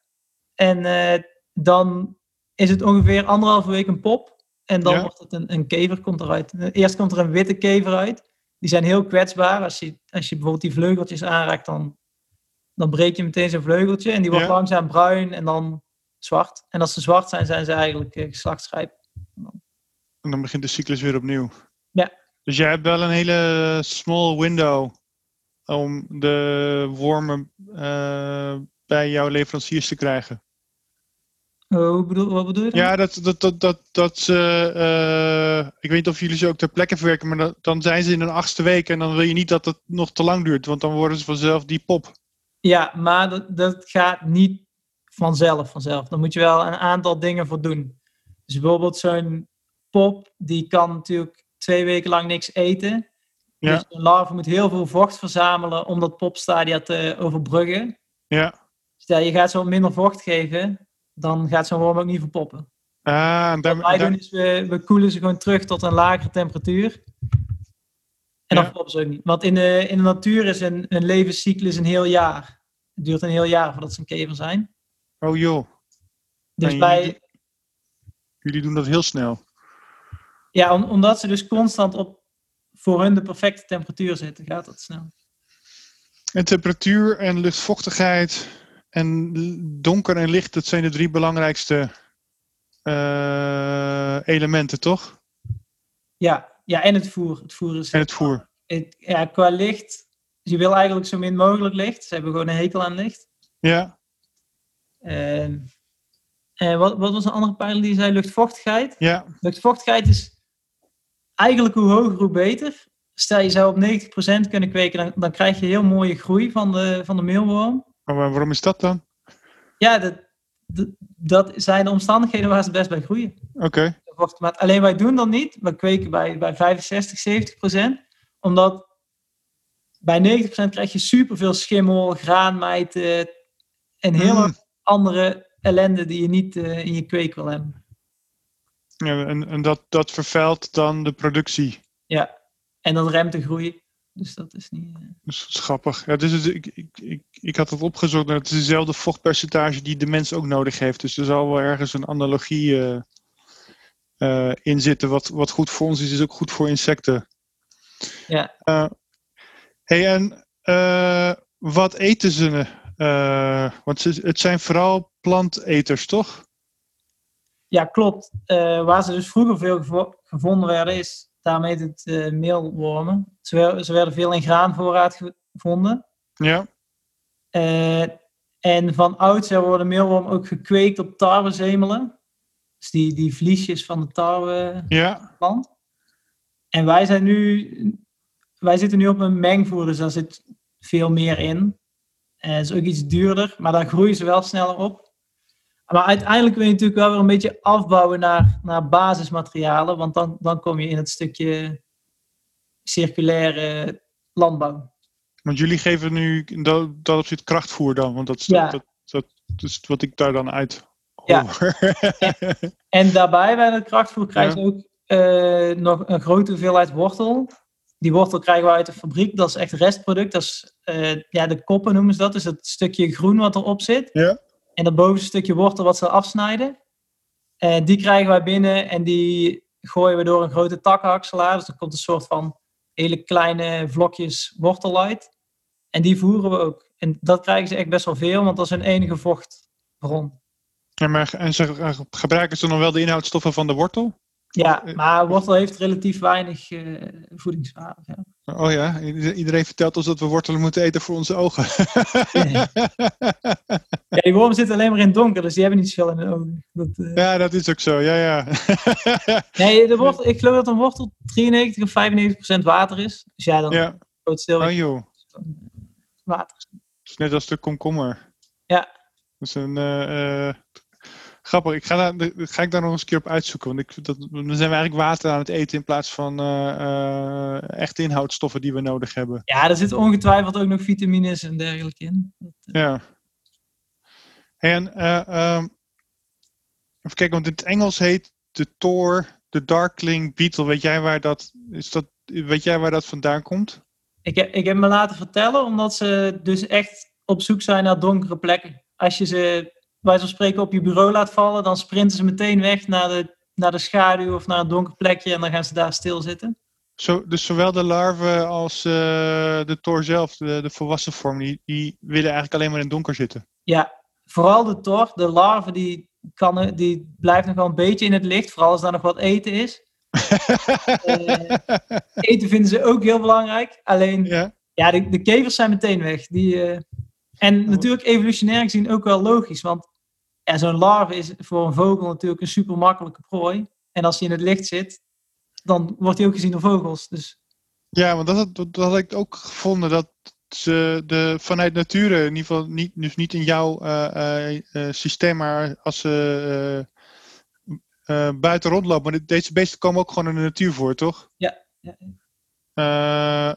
En eh, dan is het ongeveer anderhalve week een pop. En dan Ja. wordt het een, een kever komt eruit. Eerst komt er een witte kever uit. Die zijn heel kwetsbaar. Als je, als je bijvoorbeeld die vleugeltjes aanraakt, dan, dan breek je meteen zo'n vleugeltje. En die wordt Ja. langzaam bruin en dan zwart. En als ze zwart zijn, zijn ze eigenlijk eh, geslachtsrijp. En dan begint de cyclus weer opnieuw. Ja. Dus jij hebt wel een hele small window om de wormen eh, bij jouw leveranciers te krijgen. Oh, bedoel, wat bedoel je dan? Ja, dat, dat, dat, dat, dat ze. eh, ik weet niet of jullie ze ook ter plekke verwerken, maar dat- dan zijn ze in een achtste week en dan wil je niet dat het nog te lang duurt, want dan worden ze vanzelf die pop. Ja, maar dat, dat gaat niet vanzelf, vanzelf. Daar moet je wel een aantal dingen voor doen. Dus bijvoorbeeld zo'n pop, die kan natuurlijk twee weken lang niks eten. Ja. Dus een larve moet heel veel vocht verzamelen om dat popstadia te overbruggen. Ja. Stel, je gaat zo minder vocht geven, dan gaat zo'n worm ook niet verpoppen. Ah, en Wat wij doen is, we, we koelen ze gewoon terug tot een lagere temperatuur. En dan Ja. verpoppen ze ook niet. Want in de, in de natuur is een, een levenscyclus een heel jaar. Het duurt een heel jaar voordat ze een kever zijn. Oh joh, Dus En bij, jullie- jullie doen dat heel snel. ja, om- omdat ze dus constant op voor hun de perfecte temperatuur zitten, gaat dat snel. En temperatuur en luchtvochtigheid en donker en licht, dat zijn de drie belangrijkste eh, elementen, toch? Ja, ja, en het voer. Het voer is En het voer. het- ja, qua licht. Je wil eigenlijk zo min mogelijk licht. Ze hebben gewoon een hekel aan licht. Ja, En, en wat, wat was een andere pijler die zei? Luchtvochtigheid. ja, Luchtvochtigheid is eigenlijk hoe hoger, hoe beter. Stel je zou op 90% kunnen kweken, dan, dan krijg je heel mooie groei van de, van de meelworm. Maar waar- waarom is dat dan? Ja, dat, dat zijn de omstandigheden waar ze best bij groeien. Oké. Wortelmaat. Alleen wij doen dat niet. We kweken bij, bij 65, 70 procent. Omdat bij 90 procent krijg je superveel schimmel, graanmijten en hele Mm. andere ellende die je niet eh, in je kweek wil hebben. Ja, en en dat, dat vervuilt dan de productie. Ja, en dat remt de groei. Dus dat is niet... eh, Dus dat is grappig. Ja, dus het- ik, ik, ik, ik had het opgezocht. en Het is dezelfde vochtpercentage die de mens ook nodig heeft. Dus er zal wel ergens een analogie eh, in zitten. Wat, wat goed voor ons is, is ook goed voor insecten. Ja. Hey, en wat eten ze? want ze, het zijn vooral planteters, toch? Ja, klopt. Waar ze dus vroeger veel gevo- gevonden werden, is daarmee heet het eh, meelwormen. Ze, ze werden veel in graanvoorraad ge- gevonden. Ja. Eh, en van oudsher worden meelwormen ook gekweekt op tarwezemelen. Dus die, die vliesjes van de tarweplant. Ja. En wij zijn nu, wij zitten nu op een mengvoer, dus daar zit veel meer in. Het is ook iets duurder, maar daar groeien ze wel sneller op. Maar uiteindelijk wil je natuurlijk wel weer een beetje afbouwen naar, naar basismaterialen, want dan, dan kom je in het stukje circulaire landbouw. Want jullie geven nu dat, dat op zit krachtvoer dan. Want dat is, Ja. dat, dat, dat is wat ik daar dan uit Ja. hoor. En daarbij bij het krachtvoer krijgen ze ook eh, nog een grote hoeveelheid wortel. Die wortel krijgen we uit de fabriek. Dat is echt restproduct. Dat is, eh, ja, de koppen noemen ze dat. Dus het stukje groen wat erop zit. Ja. En dat bovenste stukje wortel wat ze afsnijden. Eh, die krijgen wij binnen en die gooien we door een grote takkenhakselaar. Dus er komt een soort van hele kleine vlokjes wortel uit. En die voeren we ook. En dat krijgen ze echt best wel veel, want dat is hun enige vochtbron. Ja, maar, en ze gebruiken ze dan wel de inhoudstoffen van de wortel? Ja, eh, maar wortel heeft relatief weinig eh, voedingswaarde. Ja. Oh ja, ieder- iedereen vertelt ons dat we wortelen moeten eten voor onze ogen. ja, die wormen zitten alleen maar in het donker, dus die hebben niet zoveel in de ogen. Dat, eh, ja, dat is ook zo. Ja, ja. Nee, de wortel, ik geloof dat een wortel 93 of 95 procent water is. Dus ja, dan ja. groot stil Oh joh, water. het is net als de komkommer. Ja. Dat is een... eh, eh, grappig, ik ga, daar, ga ik daar nog eens een keer op uitzoeken. Want ik, dat, dan zijn we eigenlijk water aan het eten in plaats van echte inhoudstoffen die we nodig hebben. Ja, er zitten ongetwijfeld ook nog vitamines en dergelijke in. Dat, Ja. En ehm, even kijken, want in het Engels heet de Tor, de Darkling Beetle. Weet jij waar dat, is dat, weet jij waar dat vandaan komt? ik, heb, ik heb me laten vertellen, omdat ze dus echt op zoek zijn naar donkere plekken. Als je ze, bij zo'n spreken, op je bureau laat vallen, dan sprinten ze meteen weg naar de, naar de schaduw of naar een donker plekje en dan gaan ze daar stilzitten. Zo, dus zowel de larven als eh, de Tor zelf, de, de volwassen vorm, die, die willen eigenlijk alleen maar in het donker zitten. Ja, vooral de tor, de larve, die, kan, die blijft nog wel een beetje in het licht, vooral als daar nog wat eten is. Eh, Eten vinden ze ook heel belangrijk, alleen ja, ja, de, de kevers zijn meteen weg. Die, eh, en Oh. natuurlijk evolutionair gezien ook wel logisch, want ja, zo'n larve is voor een vogel natuurlijk een super makkelijke prooi. En als hij in het licht zit, dan wordt hij ook gezien door vogels. Dus ja, want dat, dat had ik ook gevonden, dat ze de, vanuit nature, in ieder geval niet, dus niet in jouw eh, eh, eh, systeem, maar als ze buiten rondlopen. Maar deze beesten komen ook gewoon in de natuur voor, toch? Ja, ja.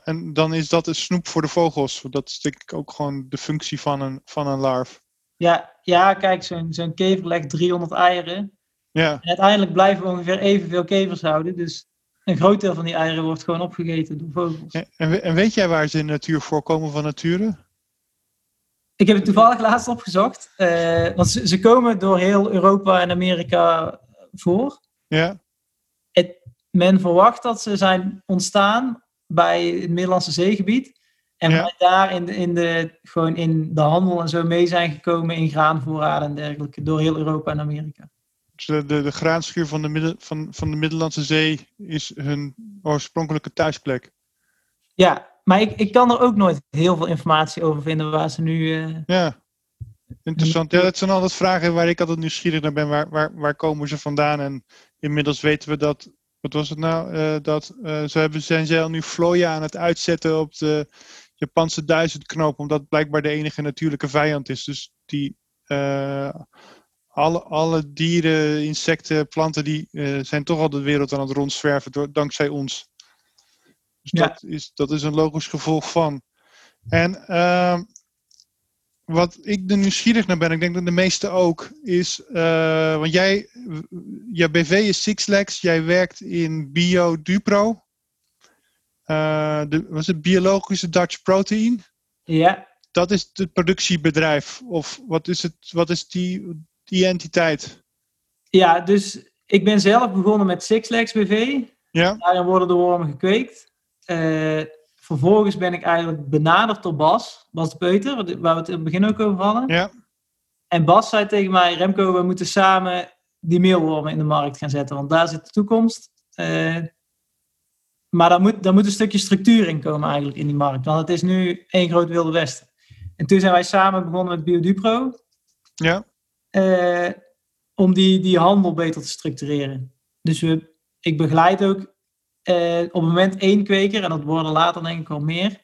En dan is dat een snoep voor de vogels. Dat is denk ik ook gewoon de functie van een, van een larf. ja, ja kijk, zo'n zo'n kever legt 300 eieren. Ja, En uiteindelijk blijven we ongeveer evenveel kevers houden. Dus een groot deel van die eieren wordt gewoon opgegeten door vogels. en, en we- en weet jij waar ze in de natuur voorkomen van nature? Ik heb het toevallig laatst opgezocht. eh, want ze, ze komen door heel Europa en Amerika voor. Ja, Men verwacht dat ze zijn ontstaan bij het Middellandse zeegebied. En Ja. daar in de, in, de, gewoon in de handel en zo mee zijn gekomen in graanvoorraden en dergelijke. Door heel Europa en Amerika. De, de, de graanschuur van de, midden, van, van de Middellandse Zee is hun oorspronkelijke thuisplek. Ja, maar ik, ik kan er ook nooit heel veel informatie over vinden waar ze nu... eh, Ja, interessant. Ja, dat zijn altijd vragen waar ik altijd nieuwsgierig naar ben. Waar, waar, waar komen ze vandaan? En inmiddels weten we dat, wat was het nou? Eh, dat eh, ze hebben, zijn ze al nu vlooien aan het uitzetten op de Japanse duizendknoop, omdat blijkbaar de enige natuurlijke vijand is. Dus die, alle, alle dieren, insecten, planten, die eh, zijn toch al de wereld aan het rondzwerven door, dankzij ons. Dus Ja. dat, is, dat is een logisch gevolg van. En ehm, wat ik er nieuwsgierig naar ben, ik denk dat de meesten ook, is, eh, want jij, je BV is Six Legs, jij werkt in Bio Dupro. Eh, de, was het biologische Dutch Protein? Ja, Dat is het productiebedrijf, of wat is, het, wat is die, die entiteit? ja, dus ik ben zelf begonnen met Six Legs BV. Ja, Daarin worden de wormen gekweekt. Eh, vervolgens ben ik eigenlijk benaderd door Bas, Bas de Peuter, waar we het in het begin ook over hadden. ja, En Bas zei tegen mij, Remco, we moeten samen die meelwormen in de markt gaan zetten, want daar zit de toekomst. Eh, maar daar moet, daar moet een stukje structuur in komen eigenlijk in die markt, want het is nu één groot wilde westen. En toen zijn wij samen begonnen met BioDupro, ja, eh, om die, die handel beter te structureren. Dus we, ik begeleid ook eh, op het moment één kweker, en dat worden later denk ik wel meer.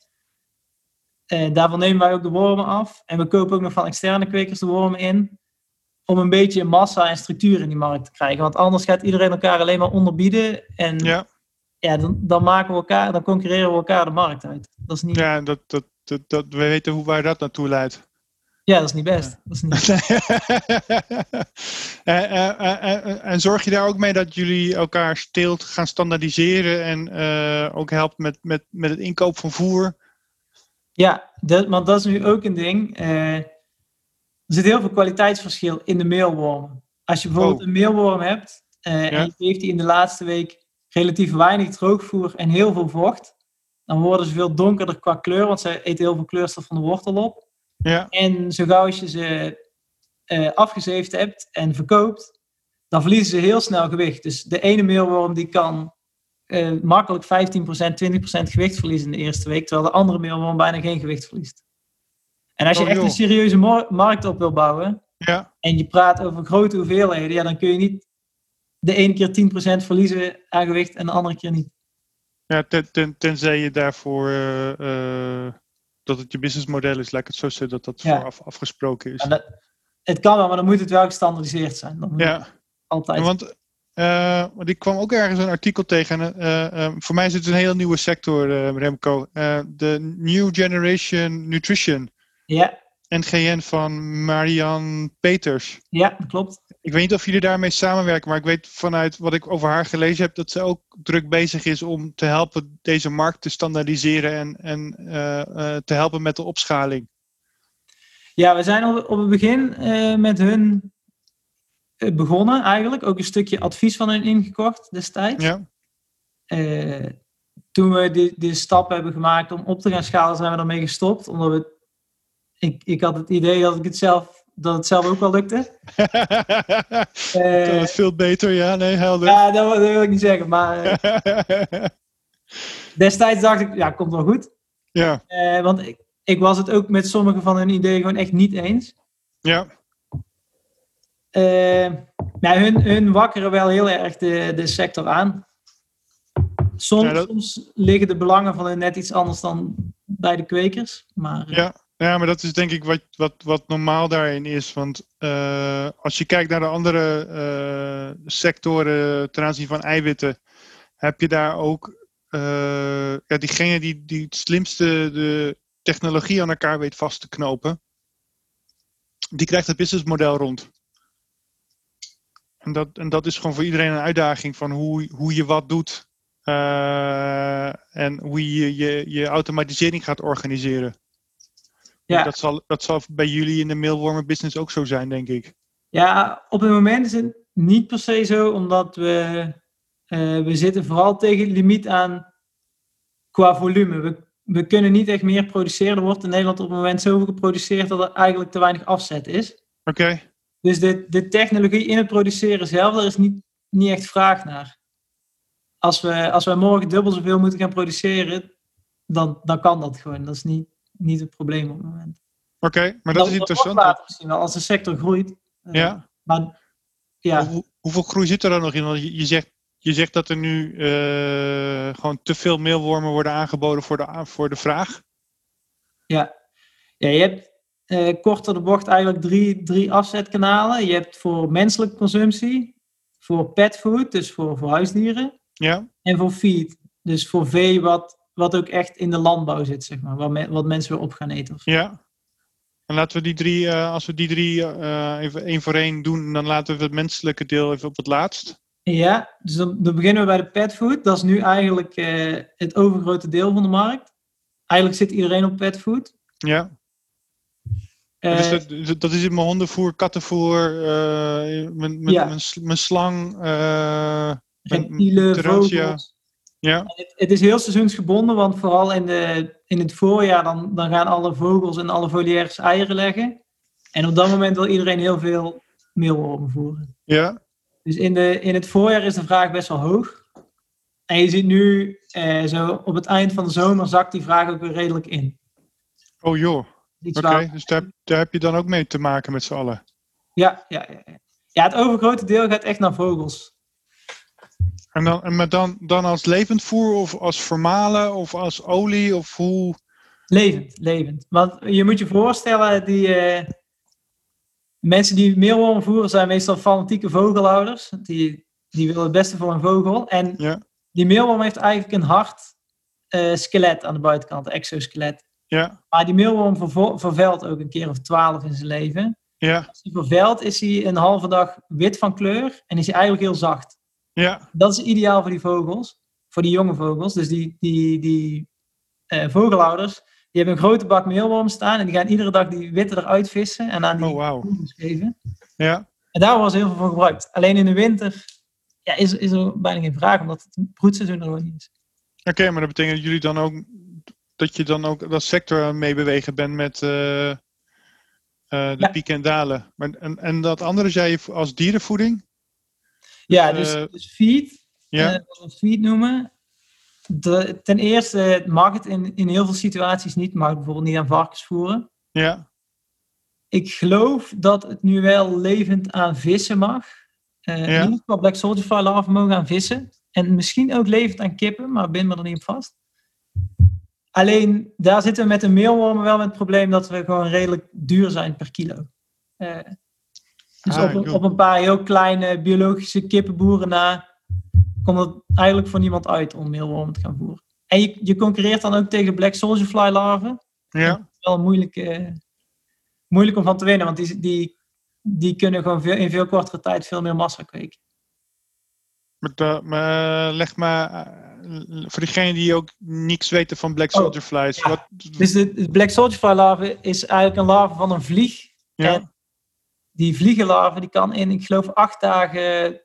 Eh, daarvan nemen wij ook de wormen af. En we kopen ook nog van externe kwekers de wormen in. Om een beetje massa en structuur in die markt te krijgen. Want anders gaat iedereen elkaar alleen maar onderbieden. En ja. ja. dan, dan maken we elkaar, dan concurreren we elkaar de markt uit. Dat is niet, ja. ja dat, dat, dat, dat, we weten hoe waar dat naartoe leidt. Dat is niet best. Dat is niet, en, en, en, en zorg je daar ook mee dat jullie elkaar steelt gaan standaardiseren en eh, ook helpt met, met, met het inkoop van voer? Ja, dat, want dat is nu ook een ding. Eh, er zit heel veel kwaliteitsverschil in de meelwormen. Als je bijvoorbeeld Oh. een meelworm hebt eh, Ja. en je geeft die in de laatste week relatief weinig droogvoer en heel veel vocht, dan worden ze veel donkerder qua kleur, want ze eten heel veel kleurstof van de wortel op. Ja, En zo gauw als je ze eh, afgezeefd hebt en verkoopt, dan verliezen ze heel snel gewicht. Dus de ene meelworm die kan eh, makkelijk 15%, 20% gewicht verliezen in de eerste week, terwijl de andere meelworm bijna geen gewicht verliest. En als je Oh, echt een serieuze mar- markt op wil bouwen ja, en je praat over grote hoeveelheden, ja, dan kun je niet de ene keer 10% verliezen aan gewicht en de andere keer niet. ja ten, ten, tenzij je daarvoor eh, dat het je businessmodel is, lijkt het zo zeggen dat dat Ja. vooraf afgesproken is. En dat, het kan wel, maar dan moet het wel gestandardiseerd zijn. Moet Ja. altijd. Want, eh, want ik kwam ook ergens een artikel tegen. en, eh, eh, voor mij is het een heel nieuwe sector, Remco. De New Generation Nutrition, Ja, NGN van Marianne Peters. ja, dat klopt. Ik weet niet of jullie daarmee samenwerken, maar ik weet vanuit wat ik over haar gelezen heb dat ze ook druk bezig is om te helpen deze markt te standaardiseren en, en eh, eh, te helpen met de opschaling. Ja, we zijn op, op het begin eh, met hun begonnen eigenlijk. Ook een stukje advies van hun ingekocht destijds. Ja, toen we die, die stap hebben gemaakt om op te gaan schalen, zijn we ermee gestopt. Omdat we, ik, ik had het idee dat, ik het, zelf, dat het zelf ook wel lukte. kan Eh, het veel beter, ja, nee, helder. ja, dat, wil- dat wil ik niet zeggen. Maar eh, destijds dacht ik, ja, komt wel goed. ja, Eh, want ik, ik was het ook met sommige van hun ideeën gewoon echt niet eens. ja, Eh, nou, hun, hun wakkeren wel heel erg de, de sector aan. Soms, Ja, dat- soms liggen de belangen van hun net iets anders dan bij de kwekers. Maar eh, Ja, ja, maar dat is denk ik wat, wat, wat normaal daarin is. Want eh, als je kijkt naar de andere eh, sectoren ten aanzien van eiwitten, heb je daar ook eh, ja, diegene die, die het slimste de technologie aan elkaar weet vast te knopen, die krijgt het businessmodel rond. En dat, en dat is gewoon voor iedereen een uitdaging van hoe, hoe je wat doet. en hoe je, je je automatisering gaat organiseren. Ja. Dat, zal, dat zal bij jullie in de mailwormer business ook zo zijn, denk ik. ja, op het moment is het niet per se zo, omdat we, eh, we zitten vooral tegen het limiet aan qua volume. We, we kunnen niet echt meer produceren. Er wordt in Nederland op het moment zoveel geproduceerd dat er eigenlijk te weinig afzet is. Oké, Dus de, de technologie in het produceren zelf, daar is niet, niet echt vraag naar. Als we, als wij morgen dubbel zoveel moeten gaan produceren, dan, dan kan dat gewoon. Dat is niet, niet het probleem op het moment. oké, maar dat is interessant. later misschien wel, als de sector groeit. Eh, Ja. Maar ja, Hoe- hoeveel groei zit er dan nog in? Want je, je, zegt, je zegt dat er nu eh, gewoon te veel meelwormen worden aangeboden voor de, voor de vraag. ja. ja je hebt, eh kort door de bocht eigenlijk drie, drie afzetkanalen. Je hebt voor menselijke consumptie, voor petfood, dus voor, voor huisdieren, Ja, en voor feed, dus voor vee wat, wat ook echt in de landbouw zit, zeg maar, wat, me- wat mensen weer op gaan eten. ja. En laten we die drie, eh, als we die drie eh, even één voor één doen, dan laten we het menselijke deel even op het laatst. Ja, dus dan, dan beginnen we bij de petfood. Dat is nu eigenlijk eh, het overgrote deel van de markt. Eigenlijk zit iedereen op petfood. Ja. Dus dat, dat is in mijn hondenvoer, kattenvoer, mijn, mijn, Ja. mijn, mijn slang. reptielen, vogels. Ja, Het, het is heel seizoensgebonden, want vooral in, de, in het voorjaar dan, dan gaan alle vogels en alle volières eieren leggen. En op dat moment wil iedereen heel veel meelwormen voeren. ja, Dus in, de, in het voorjaar is de vraag best wel hoog. En je ziet nu, eh, zo op het eind van de zomer zakt die vraag ook weer redelijk in. oh joh. Oké, waar- dus daar, daar heb je dan ook mee te maken met z'n allen. Ja, ja, ja. ja, het overgrote deel gaat echt naar vogels. En dan, maar dan, dan als levend voer of als vermalen of als olie of hoe? Levend, levend. Want je moet je voorstellen, die eh, mensen die meelwormen voeren zijn meestal fanatieke vogelhouders. Die, die willen het beste voor een vogel. En Ja. die meelworm heeft eigenlijk een hard eh, skelet aan de buitenkant, een exoskelet. Ja, Maar die meelworm vervo- vervuilt ook een keer of twaalf in zijn leven. ja, Als hij vervuilt is hij een halve dag wit van kleur en is hij eigenlijk heel zacht. Ja, Dat is ideaal voor die vogels, voor die jonge vogels. Dus die, die, die eh, vogelhouders, die hebben een grote bak meelwormen staan en die gaan iedere dag die witte eruit vissen en aan die Oh, vogels geven. ja. En daar wordt heel veel van gebruikt. Alleen in de winter ja, is, is er bijna geen vraag, omdat het broedseizoen er gewoon niet is. Oké, maar dat betekent dat jullie dan ook dat je dan ook dat sector meebewegen bent met eh, eh, de Ja. pieken en dalen. Maar, en, en dat andere zei je als dierenvoeding? Ja, dus, eh, dus feed, Ja, eh, wat we feed noemen. De, ten eerste mag het in, in heel veel situaties niet. Mag het bijvoorbeeld niet aan varkens voeren. ja, Ik geloof dat het nu wel levend aan vissen mag. Eh Ja. In ieder geval Black Soldier Fly larven mogen aan vissen. En misschien ook levend aan kippen, maar bind me er niet op vast. Alleen daar zitten we met de meelwormen wel met het probleem dat we gewoon redelijk duur zijn per kilo. Eh, dus Ah, op, een- op een paar heel kleine biologische kippenboeren na komt het eigenlijk voor niemand uit om meelwormen te gaan voeren. En je, je concurreert dan ook tegen Black Soldier Fly larven ja. wel moeilijk, eh, moeilijk om van te winnen, want die, die, die kunnen gewoon veel, in veel kortere tijd veel meer massa kweken. Maar, maar leg maar eh, voor diegenen die ook niks weten van Black Oh, Soldier Flies. ja. Wat, Dus de, de Black Soldier Fly larve is eigenlijk een larve van een vlieg. ja, en- Die vliegenlarve die kan in, ik geloof, acht dagen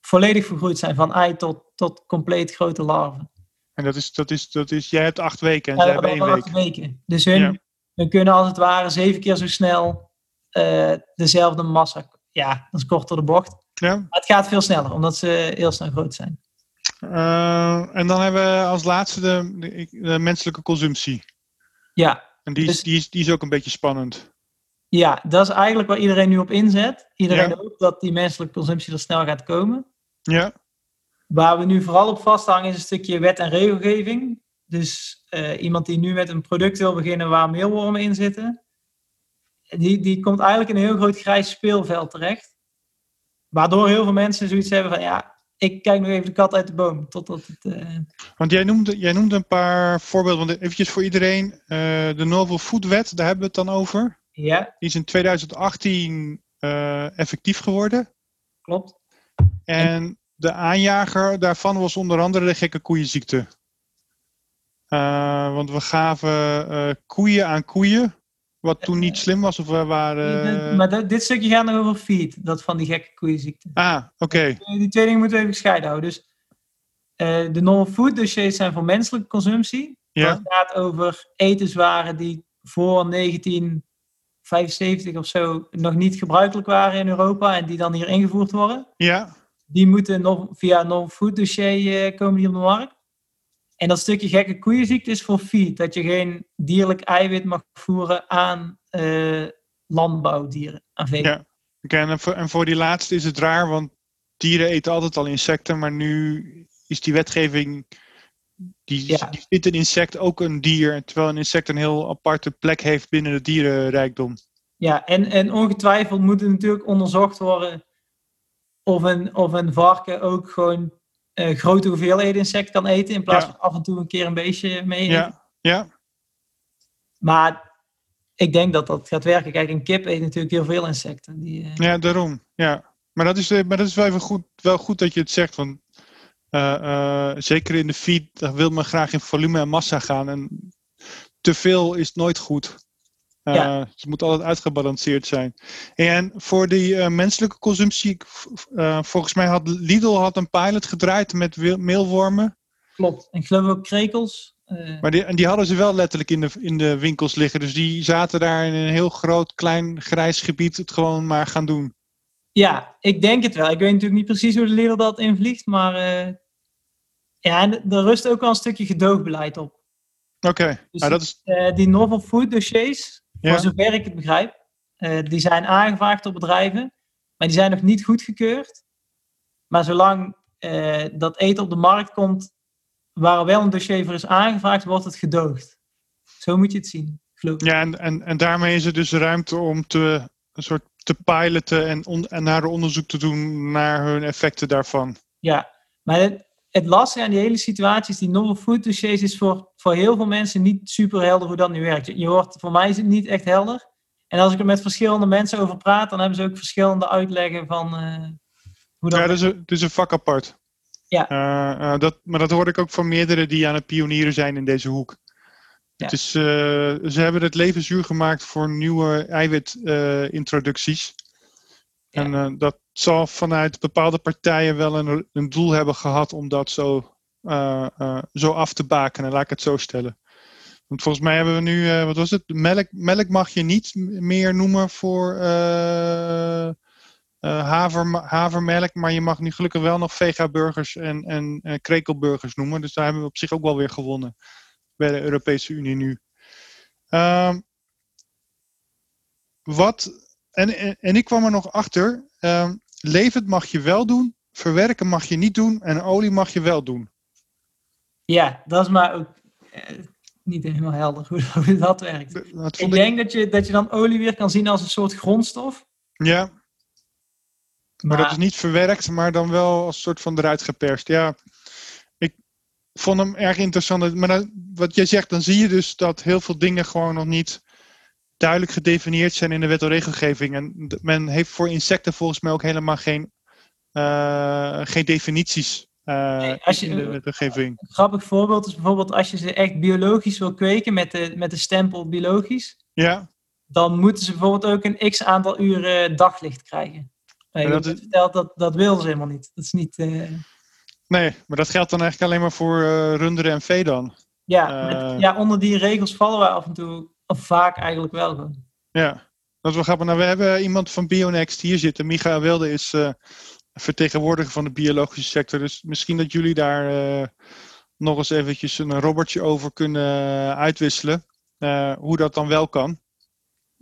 volledig vergroeid zijn, van ei tot, tot compleet grote larven. en dat is, dat, is, dat is, jij hebt acht weken en Ja, zij hebben één week. acht weken. Dus hun, Ja. hun kunnen als het ware zeven keer zo snel eh, dezelfde massa. Ja, dat is kort door de bocht. Ja. Maar het gaat veel sneller, omdat ze heel snel groot zijn. Eh, en dan hebben we als laatste de, de, de menselijke consumptie. Ja, En die is, Dus- die, is, die is ook een beetje spannend. Ja, dat is eigenlijk waar iedereen nu op inzet. Iedereen Ja. hoopt dat die menselijke consumptie er snel gaat komen. Ja, Waar we nu vooral op vasthangen is een stukje wet en regelgeving. Dus eh, iemand die nu met een product wil beginnen waar meelwormen in zitten, die, die komt eigenlijk in een heel groot grijs speelveld terecht. Waardoor heel veel mensen zoiets hebben van ja, ik kijk nog even de kat uit de boom. Totdat het, eh, want jij noemde, jij noemde een paar voorbeelden. Want eventjes voor iedereen. eh, de Novel Food Wet, daar hebben we het dan over. Ja, Die is in 2018 eh, effectief geworden. klopt. En de aanjager daarvan was onder andere de gekke koeienziekte. Eh, want we gaven eh, koeien aan koeien. Wat toen niet slim was. Of we waren. maar dat- dit stukje gaat nog over feed, dat van die gekke koeienziekte. Ah, oké. die twee dingen moeten we even gescheiden houden. Dus de non-food dossiers zijn voor menselijke consumptie. Ja, Dat gaat over etenswaren die voor 1975 of zo nog niet gebruikelijk waren in Europa en die dan hier ingevoerd worden. ja, Die moeten nog via een non-food dossier eh, komen die op de markt. En dat stukje gekke koeienziekte is voor feed. Dat je geen dierlijk eiwit mag voeren aan eh, landbouwdieren, aan vee. Ja. Oké, en, voor, en voor die laatste is het raar, want dieren eten altijd al insecten, maar nu is die wetgeving die, Ja. die vindt een insect ook een dier, terwijl een insect een heel aparte plek heeft binnen de dierenrijkdom. Ja, en, en ongetwijfeld moet het natuurlijk onderzocht worden of een, of een varken ook gewoon eh, grote hoeveelheden insecten kan eten, in plaats Ja. van af en toe een keer een beestje mee eten. Ja, ja, Maar ik denk dat dat gaat werken. Kijk, een kip eet natuurlijk heel veel insecten. Die, eh, ja, daarom. Ja. Maar dat is, eh, maar dat is wel, even goed, wel goed dat je het zegt. Want zeker in de feed, daar wil men graag in volume en massa gaan. En te veel is nooit goed. Eh, Ja. Het moet altijd uitgebalanceerd zijn. En voor die eh, menselijke consumptie, eh, volgens mij had Lidl had een pilot gedraaid met meelwormen. Klopt. En ik geloof ook krekels. eh, Maar die, en die hadden ze wel letterlijk in de, in de winkels liggen. Dus die zaten daar in een heel groot, klein, grijs gebied het gewoon maar gaan doen. Ja, ik denk het wel. Ik weet natuurlijk niet precies hoe de Lidl dat invliegt, maar eh, ja, er rust ook wel een stukje gedoogbeleid op. Oké, Dus nou, dat is... eh, die novel food dossiers, Ja, voor zover ik het begrijp, eh, die zijn aangevraagd door bedrijven, maar die zijn nog niet goedgekeurd. Maar zolang dat eten op de markt komt, waar wel een dossier voor is aangevraagd, wordt het gedoogd. Zo moet je het zien, geloof ik. ja en, en, en daarmee is er dus ruimte om te, een soort te piloten en, on, en naar onderzoek te doen naar hun effecten daarvan. Ja, maar het, het lastige aan die hele situatie is, die novel food dossiers is voor, voor heel veel mensen niet super helder hoe dat nu werkt. Je, je hoort, voor mij is het niet echt helder. En als ik er met verschillende mensen over praat, dan hebben ze ook verschillende uitleggen van eh, hoe dat Ja, dat is een, het is een vak apart. Ja. Eh, eh, dat, maar dat hoor ik ook van meerdere die aan het pionieren zijn in deze hoek. Ja. Het is, eh, ze hebben het leven zuur gemaakt voor nieuwe eiwitintroducties. Ja. En eh, dat zal vanuit bepaalde partijen wel een, een doel hebben gehad om dat zo, eh, eh, zo af te bakenen, laat ik het zo stellen. Want volgens mij hebben we nu, eh, wat was het? Melk, melk mag je niet meer noemen voor eh, eh, haver, havermelk, maar je mag nu gelukkig wel nog vega-burgers en, en eh, krekelburgers noemen. Dus daar hebben we op zich ook wel weer gewonnen bij de Europese Unie nu. Ehm, wat, en, en, en ik kwam er nog achter, ehm levend mag je wel doen, verwerken mag je niet doen en olie mag je wel doen. Ja, dat is maar ook eh, niet helemaal helder hoe, dat werkt. Dat- Dat Ik denk dat je, dat je dan olie weer kan zien als een soort grondstof. ja, maar Maar, dat is niet verwerkt, maar dan wel als soort van eruit geperst. Ja, vond hem erg interessant. Maar wat jij zegt, dan zie je dus dat heel veel dingen gewoon nog niet duidelijk gedefinieerd zijn in de wet en regelgeving. En men heeft voor insecten volgens mij ook helemaal geen, eh, geen definities eh, Nee, als je- in de wetgeving. Een grappig voorbeeld is bijvoorbeeld als je ze echt biologisch wil kweken met de, met de stempel biologisch. Ja, dan moeten ze bijvoorbeeld ook een x aantal uren daglicht krijgen. Je dat is- verteld dat dat wilden ze helemaal niet. Dat is niet. eh, nee, maar dat geldt dan eigenlijk alleen maar voor eh, runderen en vee dan. ja, Eh. met- ja, onder die regels vallen we af en toe, of vaak eigenlijk wel gewoon. Ja, dat is wel grappig. Nou, we hebben iemand van Bionext hier zitten. Michael Wilde is eh, vertegenwoordiger van de biologische sector. Dus misschien dat jullie daar nog eens eventjes een robbertje over kunnen uitwisselen. hoe dat dan wel kan.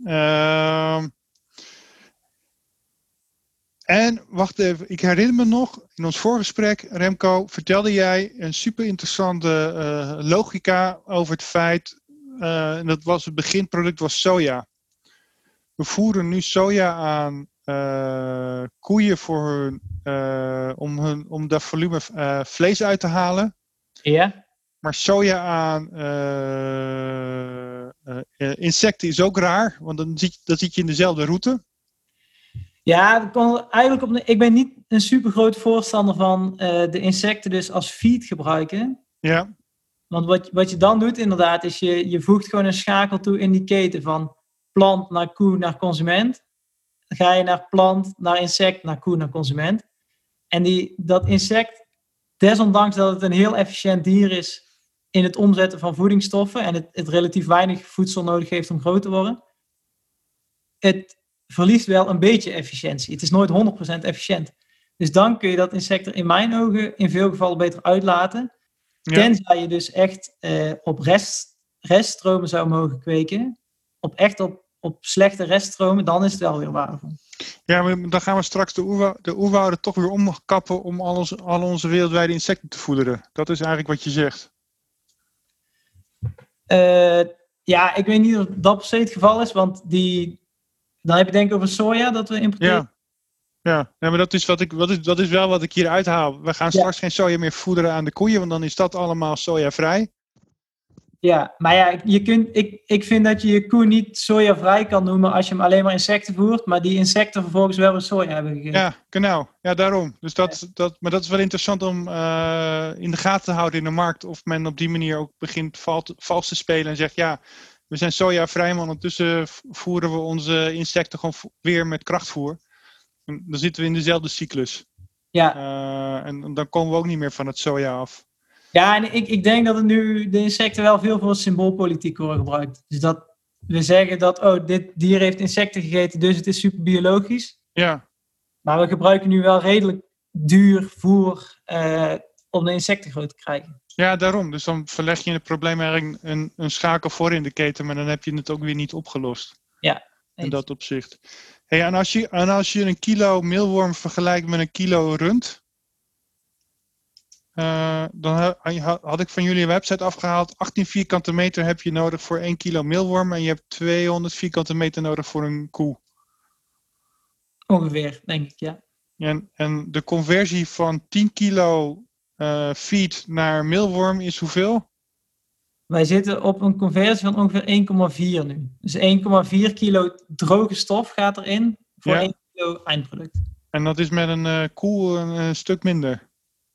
Ehm, en wacht even, ik herinner me nog, in ons voorgesprek, Remco, vertelde jij een super interessante eh, logica over het feit, eh, en dat was het beginproduct was soja. We voeren nu soja aan eh, koeien voor hun, om, hun, om daar volume vlees uit te halen. Ja, Maar soja aan insecten is ook raar, want dan zit, dan zit je in dezelfde route. Ja kon eigenlijk op, ik ben niet een super groot voorstander van eh, de insecten dus als feed gebruiken. Ja, Want wat, wat je dan doet inderdaad, is je, je voegt gewoon een schakel toe in die keten van plant naar koe naar consument. Dan ga je naar plant, naar insect, naar koe, naar consument. En die, dat insect, desondanks dat het een heel efficiënt dier is in het omzetten van voedingsstoffen en het, het relatief weinig voedsel nodig heeft om groot te worden, het verliest wel een beetje efficiëntie. Het is nooit 100% efficiënt. Dus dan kun je dat insect er in mijn ogen in veel gevallen beter uitlaten. Ja. Tenzij je dus echt eh, op rest, reststromen zou mogen kweken. Op echt op, op slechte reststromen, dan is het wel weer waardevol. ja maar dan gaan we straks de, oerwou- de oerwouden toch weer omkappen om al onze, al onze wereldwijde insecten te voederen. Dat is eigenlijk wat je zegt. Uh, ja, ik weet niet of dat per se het geval is, want die, dan heb je denk ik over soja dat we importeren. Ja. Ja, ja maar dat is, wat ik, wat is, dat is wel wat ik hier uithaal. We gaan straks geen soja meer voederen aan de koeien, want dan is dat allemaal sojavrij. Ja, maar ja, je kunt, ik, ik vind dat je je koe niet sojavrij kan noemen als je hem alleen maar insecten voert, maar die insecten vervolgens wel weer soja hebben gegeten. Ja, genau. Ja, daarom. Dus dat, dat, maar dat is wel interessant om uh, in de gaten te houden in de markt. Of men op die manier ook begint vals te spelen en zegt, ja, we zijn sojavrij, maar ondertussen voeren we onze insecten gewoon weer met krachtvoer. En dan zitten we in dezelfde cyclus. Ja. Uh, en dan komen we ook niet meer van het soja af. Ja, en ik, ik denk dat het nu de insecten wel veel voor symboolpolitiek worden gebruikt. Dus dat we zeggen dat, oh, dit dier heeft insecten gegeten, dus het is super biologisch. Ja. Maar we gebruiken nu wel redelijk duur voer uh, om de insecten groot te krijgen. Ja, daarom. Dus dan verleg je het probleem eigenlijk een, een schakel voor in de keten, maar dan heb je het ook weer niet opgelost. Ja. In dat opzicht. Hey, en, als je, en als je een kilo meelworm vergelijkt met een kilo rund, uh, dan had ik van jullie website afgehaald. 18 vierkante meter heb je nodig voor 1 kilo meelworm. En je hebt 200 vierkante meter nodig voor een koe. Ongeveer, denk ik, ja. En, en de conversie van 10 kilo feed naar meelworm is hoeveel? Wij zitten op een conversie van ongeveer 1,4 nu. Dus 1,4 kilo droge stof gaat erin voor ja. 1 kilo eindproduct. En dat is met een uh, koe een, een stuk minder?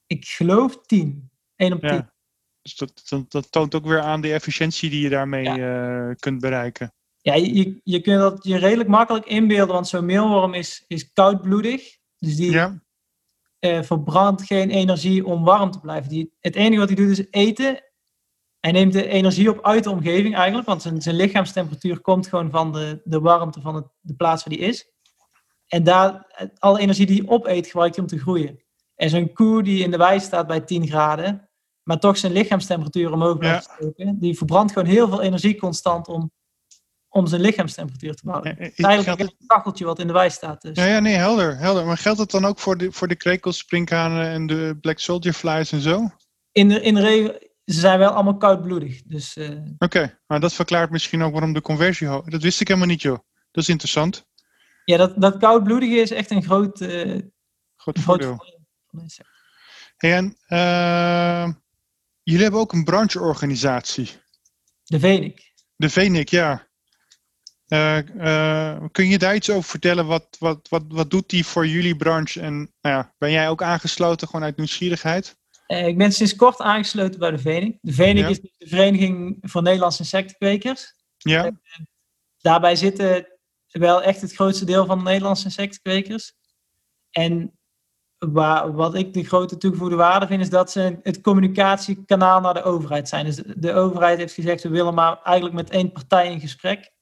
ik geloof 10. 1 op 10. Ja. Dus dat, dat, dat, toont ook weer aan de efficiëntie die je daarmee ja. uh, kunt bereiken. Ja, je, je kunt dat je redelijk makkelijk inbeelden, want zo'n meelworm is, is koudbloedig. Dus die ja. Uh, verbrandt geen energie om warm te blijven. Die, het enige wat hij doet is eten. Hij neemt de energie op uit de omgeving eigenlijk, want zijn, zijn lichaamstemperatuur komt gewoon van de, de warmte van het, de plaats waar hij is. En daar, alle energie die hij opeet, gebruikt hij om te groeien. En zo'n koe die in de wei staat bij 10 graden, maar toch zijn lichaamstemperatuur omhoog blijft ja. die verbrandt gewoon heel veel energie constant om, om zijn lichaamstemperatuur te behouden. Ja, is eigenlijk het... een kacheltje wat in de wei staat. Dus. Ja, ja, nee, helder, helder. Maar geldt het dan ook voor de, voor de krekels, sprinkhanen en de black soldier flies en zo? In de, in de ze zijn wel allemaal koudbloedig. Dus, uh... Oké, maar dat verklaart misschien ook waarom de conversie hoog Dat wist ik helemaal niet, joh. Dat is interessant. Ja, dat, dat koudbloedige is echt een groot, uh, groot voordeel. Hey, en uh, jullie hebben ook een brancheorganisatie. De VENIC. De VENIC, ja. Uh, uh, kun je daar iets over vertellen? Wat, wat, wat, wat doet die voor jullie branche? En nou ja, ben jij ook aangesloten gewoon uit nieuwsgierigheid? ik ben sinds kort aangesloten bij de VENIC. De VENIC ja. is de Vereniging voor Nederlandse Insectenkwekers. Ja. daarbij zitten wel echt het grootste deel van de Nederlandse insectenkwekers. En waar, wat ik de grote toegevoegde waarde vind, is dat ze het communicatiekanaal naar de overheid zijn. Dus de, overheid heeft gezegd, we willen maar eigenlijk met één partij in gesprek.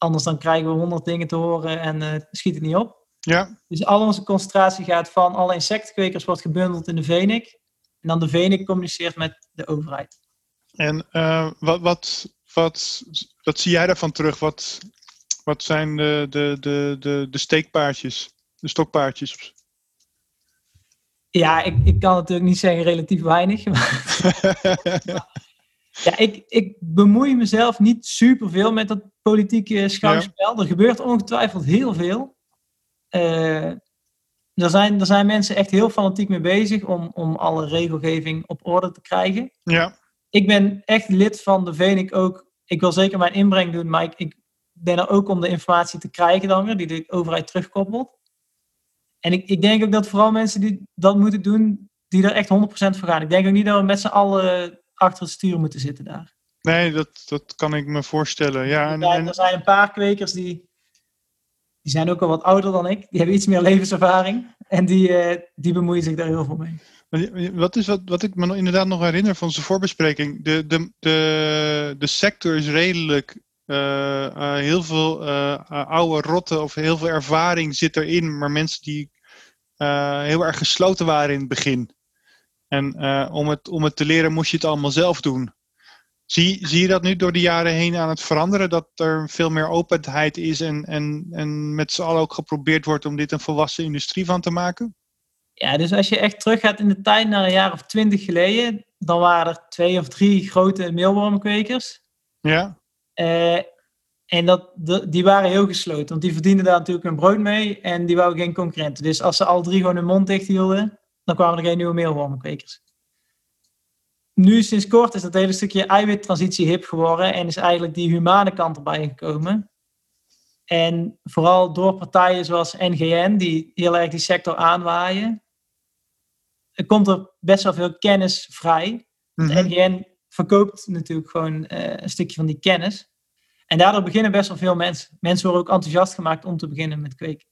Anders dan krijgen we honderd dingen te horen en uh, schiet het niet op. Ja. Dus al onze concentratie gaat van alle insectenkwekers wordt gebundeld in de VENIC. En dan de VENIC communiceert met de overheid. En uh, wat, wat, wat, wat zie jij daarvan terug? Wat, wat zijn de, de, de, de, de steekpaardjes, de stokpaardjes? Ja, ik, ik kan natuurlijk niet zeggen relatief weinig. ja, ik, ik bemoei mezelf niet superveel met dat politieke schouwspel. Er gebeurt ongetwijfeld heel veel. Uh, er, zijn, er zijn mensen echt heel fanatiek mee bezig om, om alle regelgeving op orde te krijgen. Ja. Ik ben echt lid van de VENIC ook. Ik wil zeker mijn inbreng doen, maar ik, ik ben er ook om de informatie te krijgen dan weer, die de overheid terugkoppelt. En ik, ik denk ook dat vooral mensen die dat moeten doen, die er echt 100% voor gaan. Ik denk ook niet dat we met z'n allen achter het stuur moeten zitten daar. Nee, dat, dat kan ik me voorstellen. Ja, en, en... Er zijn een paar kwekers die, die zijn ook al wat ouder dan ik. Die hebben iets meer levenservaring. En die, uh, die bemoeien zich daar heel veel mee. Wat is wat, wat ik me inderdaad nog herinner van zijn voorbespreking. De, de, de, de sector is redelijk uh, uh, heel veel oude rotten of heel veel ervaring zit erin, maar mensen die heel erg gesloten waren in het begin. En om, het, om het te leren moest je het allemaal zelf doen. Zie, zie je dat nu door de jaren heen aan het veranderen? Dat er veel meer openheid is en, en, en met z'n allen ook geprobeerd wordt om dit een volwassen industrie van te maken? Ja, dus als je echt teruggaat in de tijd naar een jaar of twintig geleden, dan waren er twee of drie grote meelwormkwekers. Ja. Eh, en dat, die waren heel gesloten, want die verdienden daar natuurlijk hun brood mee en die wouden geen concurrenten. Dus als ze al drie gewoon hun mond dicht hielden, dan kwamen er geen nieuwe meelwormenkwekers. Nu sinds kort is dat hele stukje eiwittransitie hip geworden en is eigenlijk die humane kant erbij gekomen. En vooral door partijen zoals NGN, die heel erg die sector aanwaaien, er komt er best wel veel kennis vrij. Mhm. NGN verkoopt natuurlijk gewoon eh, een stukje van die kennis. En daardoor beginnen best wel veel mensen. Mensen worden ook enthousiast gemaakt om te beginnen met kweken.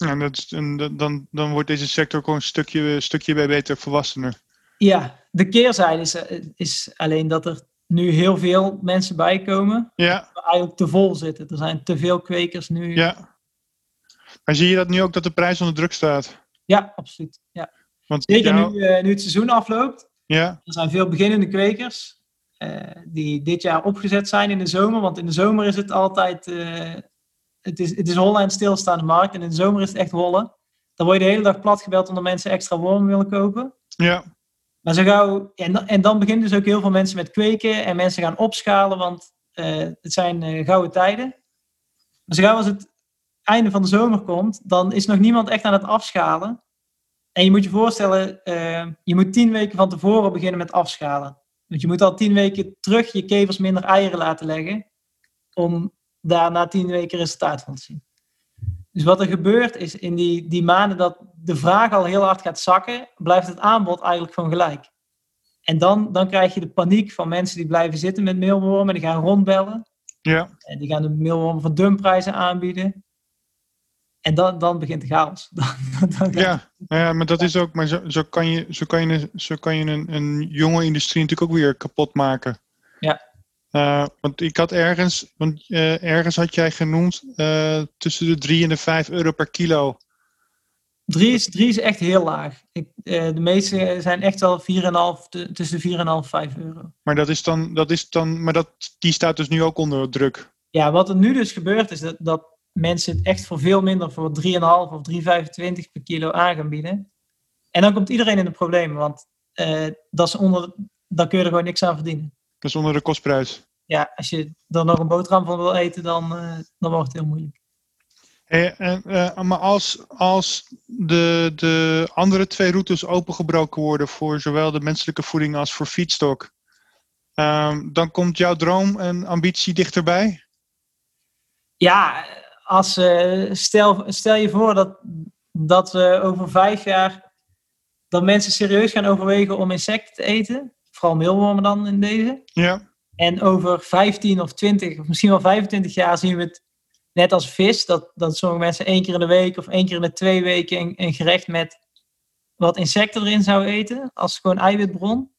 En dat, is- en dan, dan wordt deze sector gewoon een stukje, stukje bij beter volwassener. Ja, de keerzijde is, eh, is alleen dat er nu heel veel mensen bijkomen. Ja, Maar eigenlijk te vol zitten. Er zijn te veel kwekers nu. ja. Maar zie je dat nu ook dat de prijs onder druk staat? Ja, absoluut. Ja. Want Zeker jou- nu, eh, nu het seizoen afloopt. Ja, Er zijn veel beginnende kwekers eh, die dit jaar opgezet zijn in de zomer. Want in de zomer is het altijd, het, is, het is hollen en stilstaande markt. En in de zomer is het echt hollen. Dan word je de hele dag platgebeld omdat mensen extra wormen willen kopen. ja, Maar zo gauw, en, dan- en dan beginnen dus ook heel veel mensen met kweken. En mensen gaan opschalen, want eh, het zijn eh, gouden tijden. Maar zo gauw als het einde van de zomer komt, dan is nog niemand echt aan het afschalen. En je moet je voorstellen, eh, je moet tien weken van tevoren beginnen met afschalen. Want je moet al tien weken terug je kevers minder eieren laten leggen. Om daar na tien weken resultaat van te zien. Dus wat er gebeurt is in die, die maanden dat de vraag al heel hard gaat zakken, blijft het aanbod eigenlijk gewoon gelijk. En dan, dan krijg je de paniek van mensen die blijven zitten met meelwormen, die gaan rondbellen. ja. En die gaan de meelwormen voor dumprijzen aanbieden. En dan, dan begint de chaos. Dan, dan Ja, nou ja, maar dat is ook, maar zo, zo kan je, zo kan je, zo kan je een, een jonge industrie natuurlijk ook weer kapot maken. Ja. Eh, want ik had ergens, want eh, ergens had jij genoemd eh, tussen de 3 en de 5 euro per kilo. Drie, is, drie is echt heel laag. Ik, de meeste zijn echt wel 4,5, te- tussen de 4,5 en 5 euro. Maar dat is dan, dat is dan, maar dat, die staat dus nu ook onder druk. Ja, wat er nu dus gebeurt is dat, dat mensen het echt voor veel minder, voor 3,5 of 3,25 per kilo aan gaan bieden. En dan komt iedereen in de problemen, want dat is onder, daar kun je er gewoon niks aan verdienen. Is onder de kostprijs. Ja, als je er nog een boterham van wil eten, dan, eh, dan wordt het heel moeilijk. Hey, eh, maar als, als de, de andere twee routes opengebroken worden voor zowel de menselijke voeding als voor feedstock, ehm, dan komt jouw droom en ambitie dichterbij? Ja, als, eh, stel, stel je voor dat, dat we over vijf jaar dat mensen serieus gaan overwegen om insecten te eten. Vooral meelwormen dan in deze. Ja, En over 15 of 20 of misschien wel 25 jaar zien we het net als vis. Dat, dat sommige mensen één keer in de week of één keer in de twee weken een, een gerecht met wat insecten erin zouden eten. Als gewoon eiwitbron.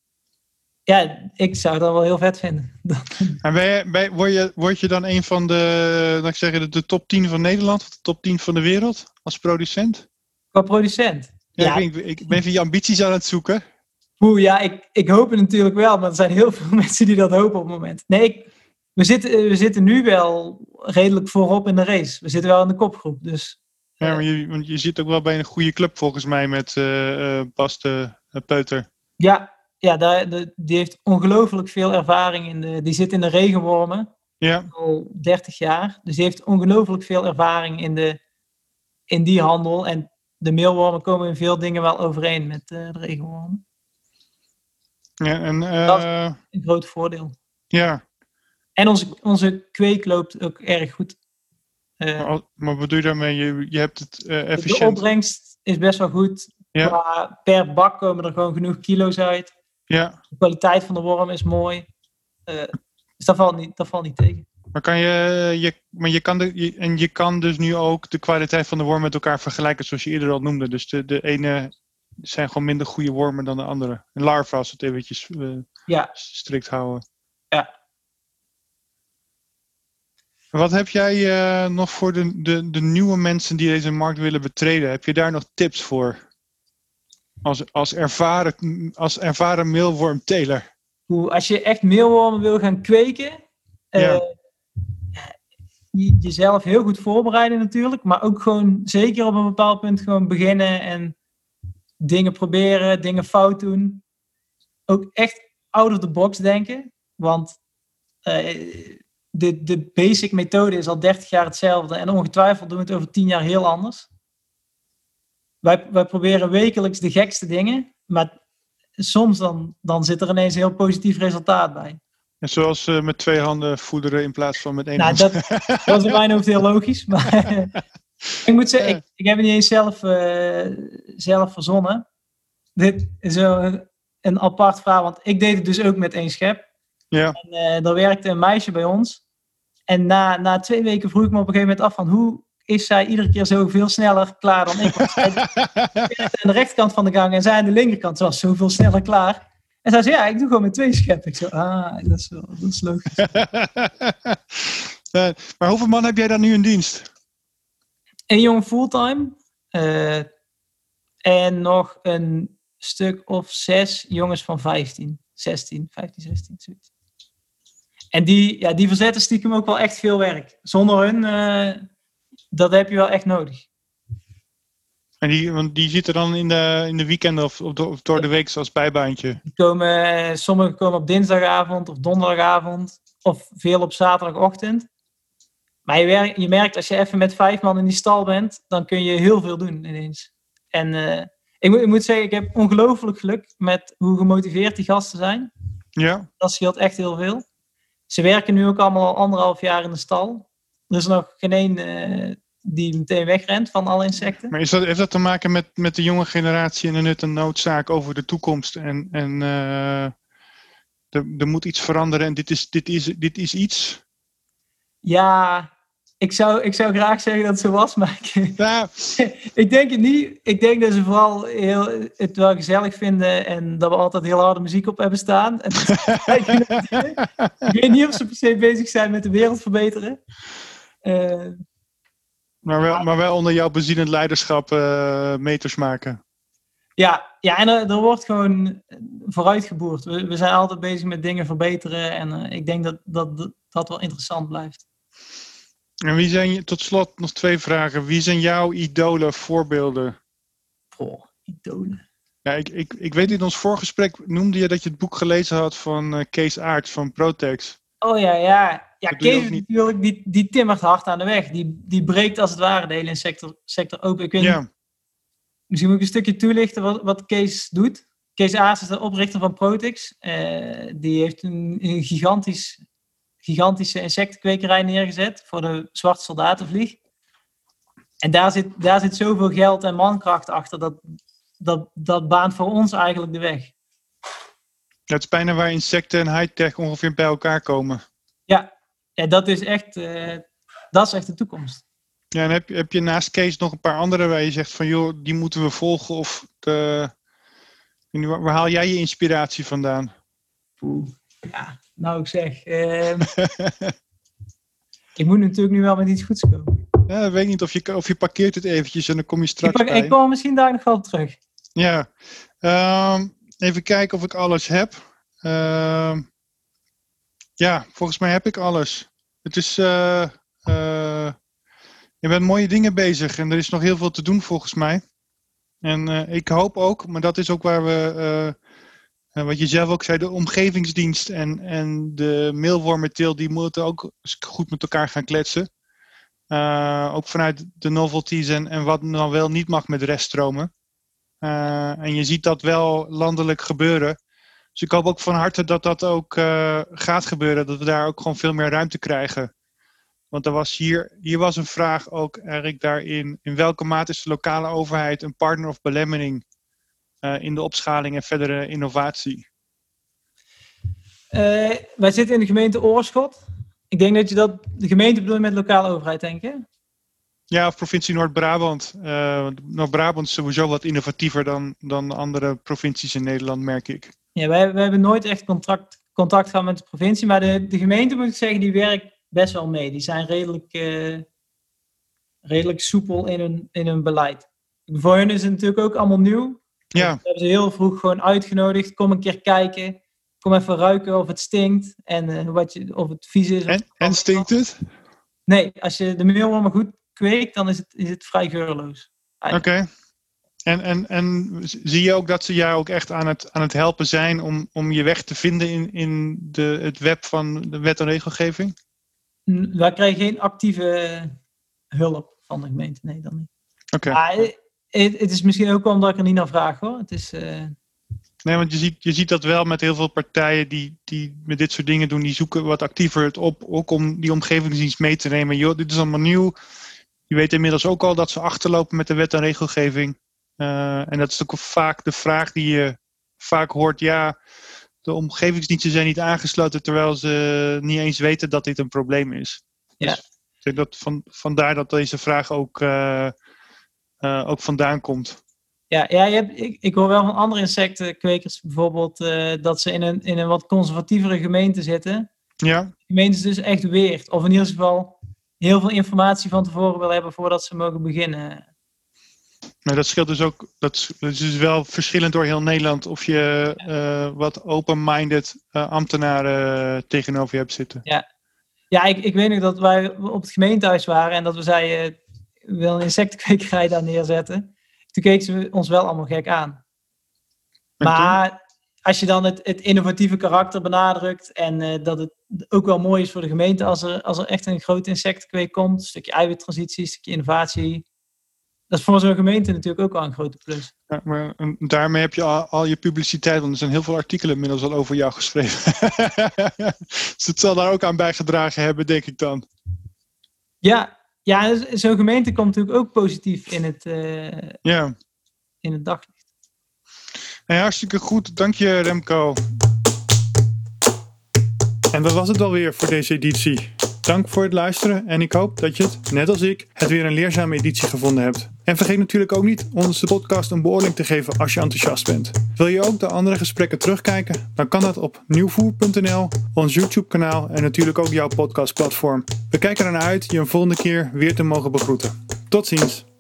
Ja, ik zou dat wel heel vet vinden. en ben je, ben, word, je, word je dan een van de, laat ik zeggen, de, de top 10 van Nederland of de top 10 van de wereld als producent? Qua producent. Ja, Ja. Ik, ik ben even je ambities aan het zoeken. Oeh, ja, ik, ik hoop het natuurlijk wel, maar er zijn heel veel mensen die dat hopen op het moment. Nee, ik, we, zitten, eh, we zitten nu wel redelijk voorop in de race. We zitten wel in de kopgroep, dus Ja, maar je, want je zit ook wel bij een goede club volgens mij met eh eh, Bas de eh, Peuter. ja, ja daar, de- die heeft ongelooflijk veel ervaring. In de, die zit in de regenwormen Ja, al 30 jaar. Dus die heeft ongelooflijk veel ervaring in, de, in die handel. En de meelwormen komen in veel dingen wel overeen met eh, de regenwormen. Ja en eh, Dat- Een groot voordeel. ja. En onze, onze kweek loopt ook erg goed. Eh, Maar, maar wat doe je daarmee? Je, je hebt het eh, De efficiënt. opbrengst is best wel goed. Ja. Maar per bak komen er gewoon genoeg kilo's uit. Ja, De kwaliteit van de worm is mooi. Eh, dus dat valt niet, dat valt niet tegen. maar, kan je, je, maar je kan de, je- en je kan dus nu ook de kwaliteit van de worm met elkaar vergelijken, zoals je eerder al noemde. Dus de, de ene zijn gewoon minder goede wormen dan de andere. Een larva, als we het eventjes Ja, strikt houden. Ja. Wat heb jij eh, nog voor de, de, de nieuwe mensen die deze markt willen betreden? Heb je daar nog tips voor? Als, als, ervaren, als ervaren meelwormteler. hoe, als je echt meelwormen wil gaan kweken, eh, Ja. je- jezelf heel goed voorbereiden natuurlijk. Maar ook gewoon zeker op een bepaald punt gewoon beginnen en dingen proberen, dingen fout doen. Ook echt out of the box denken. Want Eh, de, de basic methode is al 30 jaar hetzelfde en ongetwijfeld doen we het over 10 jaar heel anders. Wij, wij proberen wekelijks de gekste dingen, maar soms dan, dan zit er ineens een heel positief resultaat bij. En zoals uh, met twee handen voederen in plaats van met één nou, hand. Dat, dat is in mijn hoofd heel logisch. Maar ik moet zeggen, ik, ik heb het niet eens zelf, uh, zelf verzonnen. Dit is een, een apart verhaal, want ik deed het dus ook met één schep. Ja. En uh, er werkte een meisje bij ons. En na, na twee weken vroeg ik me op een gegeven moment af van hoe is zij iedere keer zoveel sneller klaar dan ik. Was. Aan de rechterkant van de gang en zij aan de linkerkant. Was zoveel sneller klaar. En zij zei, ja, ik doe gewoon met twee scheppen. Ik zo, ah, dat is, wel, dat is logisch. uh, maar hoeveel man heb jij dan nu in dienst? Een jongen fulltime. Uh, en nog een stuk of zes jongens van 15, 16, 15, 16, zoiets. En die, ja, die verzetten stiekem ook wel echt veel werk. Zonder hun, uh, dat heb je wel echt nodig. En die, want die zitten dan in de, in de weekenden of, of door de week als bijbaantje? Die komen, sommigen komen op dinsdagavond of donderdagavond. Of veel op zaterdagochtend. Maar je, werkt, je merkt als je even met vijf man in die stal bent, dan kun je heel veel doen ineens. En uh, ik, moet, ik moet zeggen, ik heb ongelooflijk geluk met hoe gemotiveerd die gasten zijn. Ja. Dat scheelt echt heel veel. Ze werken nu ook allemaal al anderhalf jaar in de stal. Er is nog geen één uh, die meteen wegrent van alle insecten. Maar is dat, heeft dat te maken met, met de jonge generatie en de nut en noodzaak over de toekomst? En, en uh, er, er moet iets veranderen en dit is, dit is, dit is iets? Ja, ik zou, ik zou graag zeggen dat het zo was, maar ik, ja. ik denk het niet. Ik denk dat ze vooral heel, het wel gezellig vinden en dat we altijd heel harde muziek op hebben staan. En ik weet niet of ze per se bezig zijn met de wereld verbeteren. Uh, maar, wel, maar wel onder jouw bezielend leiderschap uh, meters maken. Ja, ja en er, er wordt gewoon vooruitgeboerd. We, we, zijn altijd bezig met dingen verbeteren en uh, ik denk dat, dat dat wel interessant blijft. En wie zijn, tot slot nog twee vragen. Wie zijn jouw idolen, voorbeelden? Oh, idolen. Ja, ik, ik, ik weet in ons voorgesprek noemde je dat je het boek gelezen had van uh, Kees Aarts van Protex. Oh ja, ja. Ja, Kees natuurlijk, die, die timmert hard aan de weg. Die, die breekt als het ware de hele insector sector open. Ik weet ja. niet, misschien moet ik een stukje toelichten wat, wat Kees doet. Kees Aarts is de oprichter van Protex. Uh, die heeft een, een gigantisch gigantische insectenkwekerij neergezet voor de zwarte soldatenvlieg. En daar zit, daar zit zoveel geld en mankracht achter, dat, dat, dat baant voor ons eigenlijk de weg. Het is bijna waar insecten en high-tech ongeveer bij elkaar komen. Ja, ja dat, is echt, uh, dat is echt de toekomst. Ja, en heb, heb je naast Kees nog een paar andere waar je zegt van joh, die moeten we volgen? Of de, waar, waar haal jij je inspiratie vandaan? Oeh, ja, nou, ik zeg. Uh, ik moet natuurlijk nu wel met iets goeds komen. Ja, ik weet niet of je, of je parkeert het eventjes en dan kom je straks ik, pak, bij. ik kom misschien daar nog wel terug. Ja. Um, even kijken of ik alles heb. Uh, ja, volgens mij heb ik alles. Het is. Uh, je bent mooie dingen bezig en er is nog heel veel te doen volgens mij. En ik hoop ook, maar dat is ook waar we wat je zelf ook zei, de omgevingsdienst en, en de mailwormentil, die moeten ook goed met elkaar gaan kletsen. Uh, ook vanuit de novelties en, en wat dan wel niet mag met reststromen. Uh, en je ziet dat wel landelijk gebeuren. Dus ik hoop ook van harte dat dat ook uh, gaat gebeuren. Dat we daar ook gewoon veel meer ruimte krijgen. Want er was hier, hier was een vraag ook eigenlijk daarin. In welke mate is de lokale overheid een partner of belemmering in de opschaling en verdere innovatie? Uh, wij zitten in de gemeente Oorschot. Ik denk dat je dat de gemeente bedoelt met lokale overheid, denk je? Ja, of provincie Noord-Brabant. Uh, Noord-Brabant is sowieso wat innovatiever dan, dan andere provincies in Nederland, merk ik. Ja, wij, wij hebben nooit echt contact, contact gehad met de provincie, maar de, de gemeente, moet ik zeggen, die werkt best wel mee. Die zijn redelijk, uh, redelijk soepel in hun, in hun beleid. Voor hen is het natuurlijk ook allemaal nieuw. Ja. We hebben ze heel vroeg gewoon uitgenodigd. Kom een keer kijken. Kom even ruiken of het stinkt. En uh, wat je, of het vies is. En, en stinkt het? Nee, als je de meelwormen goed kweekt, dan is het, is het vrij geurloos. Oké. Okay. En, en, en zie je ook dat ze jou ook echt aan het, aan het helpen zijn om, om je weg te vinden in, in de, het web van de wet en regelgeving? Wij krijgen geen actieve hulp van de gemeente, nee, dan niet. Oké. Maar het, het is misschien ook wel omdat ik er niet naar vraag hoor. Het is, eh, Nee, want je ziet, je ziet dat wel met heel veel partijen die, die met dit soort dingen doen, die zoeken wat actiever het op, ook om die omgevingsdienst mee te nemen. Joh, dit is allemaal nieuw. Je weet inmiddels ook al dat ze achterlopen met de wet en regelgeving. Uh, en dat is ook vaak de vraag die je vaak hoort. Ja, de omgevingsdiensten zijn niet aangesloten terwijl ze niet eens weten dat dit een probleem is. Ja. Dus ik denk dat van, vandaar dat deze vraag ook, uh, uh, ook vandaan komt. Ja, ja je hebt, ik, ik hoor wel van andere insectenkwekers bijvoorbeeld dat ze in een, in een wat conservatievere gemeente zitten. Ja. Gemeentes dus echt weert. Of in ieder geval heel veel informatie van tevoren willen hebben voordat ze mogen beginnen. Maar dat scheelt dus ook, dat is, dat is dus wel verschillend door heel Nederland of je uh, wat open-minded uh, ambtenaren tegenover je hebt zitten. Ja, ja ik, ik weet nog dat wij op het gemeentehuis waren en dat we zeiden, willen een insectenkwekerij daar neerzetten. Toen keken ze ons wel allemaal gek aan. Maar als je dan het, het innovatieve karakter benadrukt en uh, dat het ook wel mooi is voor de gemeente als er, als er echt een grote insectenkweek komt, een stukje eiwittransitie, een stukje innovatie, dat is voor zo'n gemeente natuurlijk ook wel een grote plus. Ja, maar daarmee heb je al, al, je publiciteit, want er zijn heel veel artikelen inmiddels al over jou geschreven. dus het zal daar ook aan bijgedragen hebben, denk ik dan. Ja, ja zo'n gemeente komt natuurlijk ook positief in het, uh, ja. in het daglicht. Hey, hartstikke goed, dank je Remco. En dat was het alweer voor deze editie. Dank voor het luisteren en ik hoop dat je het, net als ik, het weer een leerzame editie gevonden hebt. En vergeet natuurlijk ook niet onze podcast een beoordeling te geven als je enthousiast bent. Wil je ook de andere gesprekken terugkijken? Dan kan dat op nieuwvoer.nl, ons YouTube kanaal en natuurlijk ook jouw podcastplatform. We kijken ernaar uit je een volgende keer weer te mogen begroeten. Tot ziens!